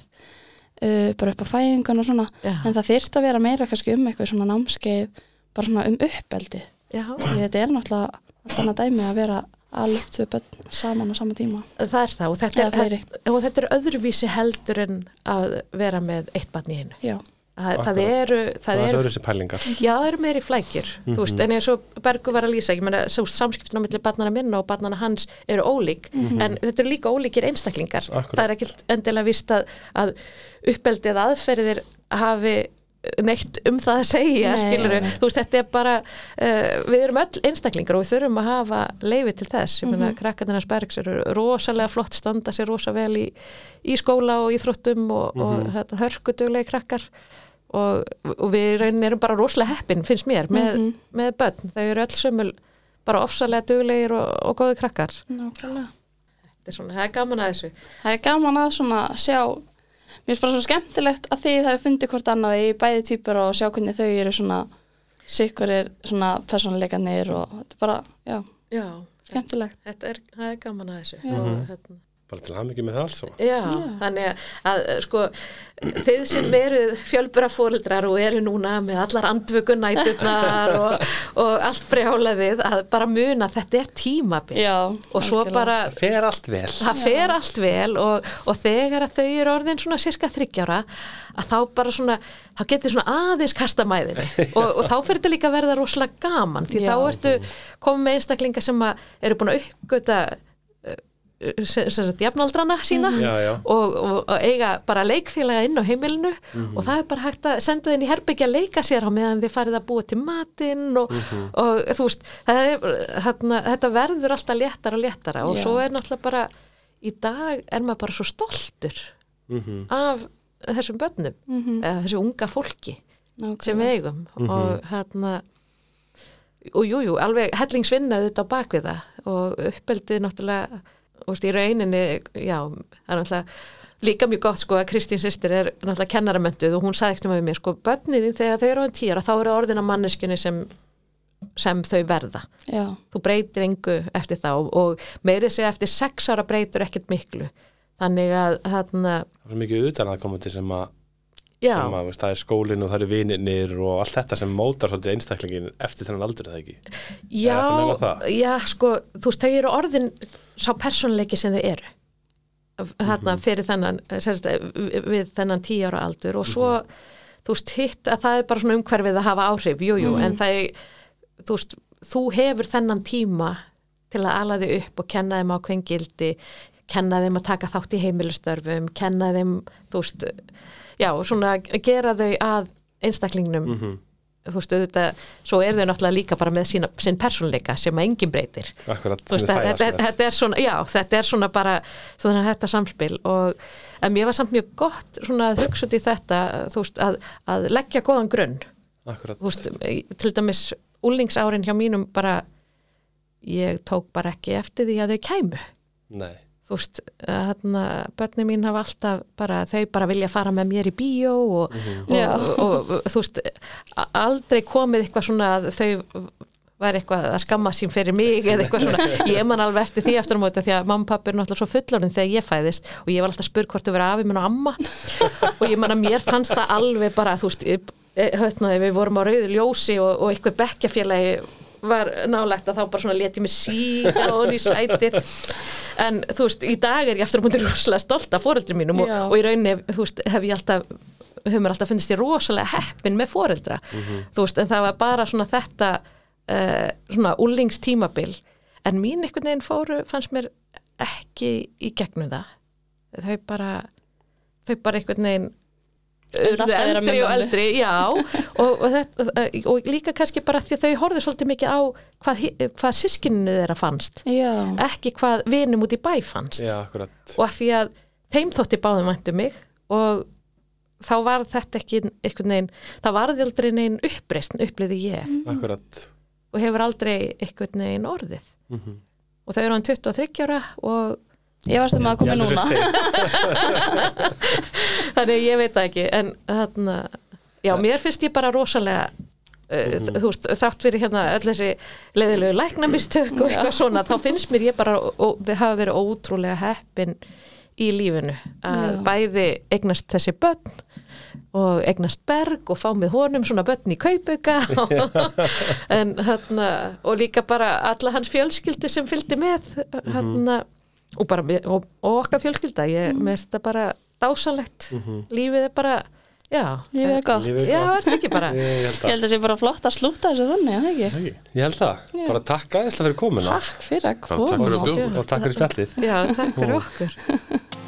uh, bara upp á fæðingun og svona. Já, en það þyrft að vera meira kannski um eitthvað svona námskeið bara svona um uppeldi. Því þetta er náttúrulega allt annað dæmi að vera alveg tvö börn saman á sama tíma. Það er það. Og þetta er, og þetta er öðruvísi heldur en að vera með eitt barn í einu. Já, það, það Akkurat. eru, Það það er eru sér pælingar. Já, það eru meiri flækjur, þú veist, en eins og Bergur var að lýsa, ég meina, svo samskiptin á milli barnana minna og barnana hans eru ólík en þetta eru líka ólíkir einstaklingar. Akkúrat. það er ekki endilega vist að, að uppeldi eða aðferðir hafi neitt um það að segja Nei, þú veist, þetta er bara uh, við erum öll einstaklingar og við þurfum að hafa leifi til þess, ég meina, krakkarnir hans Bergs eru rosalega flott, standa sér rosa vel í, í skóla og íþróttum og, og þetta hörkuduglegi krakkar og, og við erum bara rosalega heppin, finnst mér, með, Mhm. með börn, þau eru öll sömul bara ofsalega duglegir og, og góði krakkar. Nákvæmlega. Þetta er svona, það er gaman að þessu. Það er gaman að svona sjá mér finnst bara svo skemmtilegt að þið hafi fundið hvort annað í bæði tvípur og sjá hvernig þau eru svona sikkur er svona persónuleikanir og þetta er bara, já, já, skemmtilegt. Þetta er, það er gaman að þessu. Já. og, hérna, Bara til að mikið með það allt saman. Já, þannig að, sko þið sem eru fjölbura fóreldrar og eru núna með allar andvökunæturnar og, og allt brjálaðið að bara muna að þetta er tímabil. Já, og svo algjörlega. bara Það fer allt vel. Það fer allt vel og, og þegar að þau eru orðin svona cirka þryggjára að þá bara svona, þá getur svona aðeins kasta mæðinni. Og, og þá fyrir þetta líka að verða rosalega gaman því Já. þá ertu komið með einstaklinga sem að eru búin að uppgöta sem sem jafnaldrana sína Já, já og, og, og eiga bara leikfélaga inn á heimilinu og það er bara hægt að senda þinn í herbyggja að leika sér á meðan þið farið að búa til matinn og, og þú veist það er, hérna, þetta verður alltaf léttara og léttara og Já. svo er náttúrulega bara í dag er maður bara svo stoltur Mhm. af þessum börnum Mhm, eða þessu unga fólki sem nákvæmlega. við eigum og hérna og jú, jú, alveg hellingsvinna auðvitað á bakvið það og uppeldið náttúrulega og veist, í rauninni, já, það er náttúrulega líka mjög gott sko að Kristín sýstir er náttúrulega kennaramönduð og hún sagði ekkert með mér sko, börniðin þegar þau eru á tíra þá eru orðin að manneskunni sem sem þau verða. Já, Þú breytir engu eftir þá og meiri segja eftir sex ára breytur ekkert miklu. Þannig að þarna, Það er svo mikið utan að koma til sem að, að veist, það er skólinn og það eru vininir og allt þetta sem mótar svolítið einstaklingin eftir þennan aldur er það ekki? Já, já, sko, þú veist, þau eru orðin sá persónleiki sem þau eru. Þarna Mhm. fyrir þennan sérst, við þennan tíu ára aldur og svo, Mhm. þú veist, hitt að það er bara svona umhverfið að hafa áhrif, jú, jú, en það þú veist, þú hefur þennan tíma til að ala þau upp og kenna þeim ákveðin gildi kenna þeim að taka þátt í heimilistörfum kenna þeim, þú veist já, svona gera þau að einstaklingnum. Mhm. þú veist, auðvitað, svo er þau náttúrulega líka bara með sína, sinn persónleika sem að enginn breytir. Akkurat, þú veist, er þetta, þetta, er svona já, þetta er svona bara svona þetta samspil og mér var samt mjög gott svona að hugsa út í þetta þú veist, að, að leggja góðan grunn. Akkurat, þú veist, til dæmis úlingsárin hjá mínum bara ég tók bara ekki eftir því að þau kæmu. Nei þú veist, hérna börni mín hafa alltaf bara, þau bara vilja fara með mér í bíó og, Já. og, og, og þú veist aldrei komið eitthvað svona að þau var eitthvað að skamma sín fyrir mig eða eitthvað svona, ég man alveg eftir því eftir á móti því að mamma og pappi er náttúrulega svo fullorinn þegar ég fæðist og ég var alltaf spurð hvort þau verið afi minn og amma. Og ég man að mér fannst það alveg bara, þú veist, ég- eh, hérna, við vorum á rauðu ljósi og, og eitthvað bekkjafélagi var nálægt að þá bara svona leti mig síga og í sætið. En þú veist, í dag er ég eftir að mútið rosalega stolt af foreldri mínum og, og í rauninni, þú veist, hef ég alltaf hefur mér alltaf finnst ég rosalega heppin með foreldra, þú veist, en það var bara svona þetta uh, svona úlingstímabil en mín einhvern veginn fóru, fannst mér ekki í gegnum það. Þau bara þau bara einhvern veginn eldri og eldri, já. Og, og, þetta, og líka kannski bara því að þau horfðu svolítið mikið á hvað, hvað sískinu þeirra fannst. Já, ekki hvað vinum út í bæ fannst. Já, akkurat. Og að því að þeim þótti báðum væntu mig og þá var þetta ekki einhvern veginn, það varði aldrei neginn uppreist uppliði ég. Akkurat. Og hefur aldrei einhvern veginn orðið. Mhm. og þau eru hann 23 ára og ég varst um að koma núna. þannig ég veit það ekki en þarna, já, mér finnst ég bara rosalega uh, þú veist, þrátt fyrir hérna öll þessi leðilegu læknamistök og eitthvað svona, þá finnst mér ég bara og við hafa verið ótrúlega heppin í lífinu. Að Já. bæði eignast þessi börn og eignast berg og fá með honum svona börn í kaupauka en þarna og líka bara alla hans fjölskyldu sem fylgdi með þarna og bara og, og okkar fjölskylda ég mm. með þetta bara dásalegt lífið er bara já, Lífið er gott. Lífið er já, er það ekki bara? Ég held Ég það held að það sé bara flott að slúta þessu þannig, eða ekki? Ekki? Ég held það, Já. bara takk aðeinslega fyrir komuna. Takk fyrir að Bara takk fyrir koma. og takk fyrir spjallið. já, takk fyrir okkur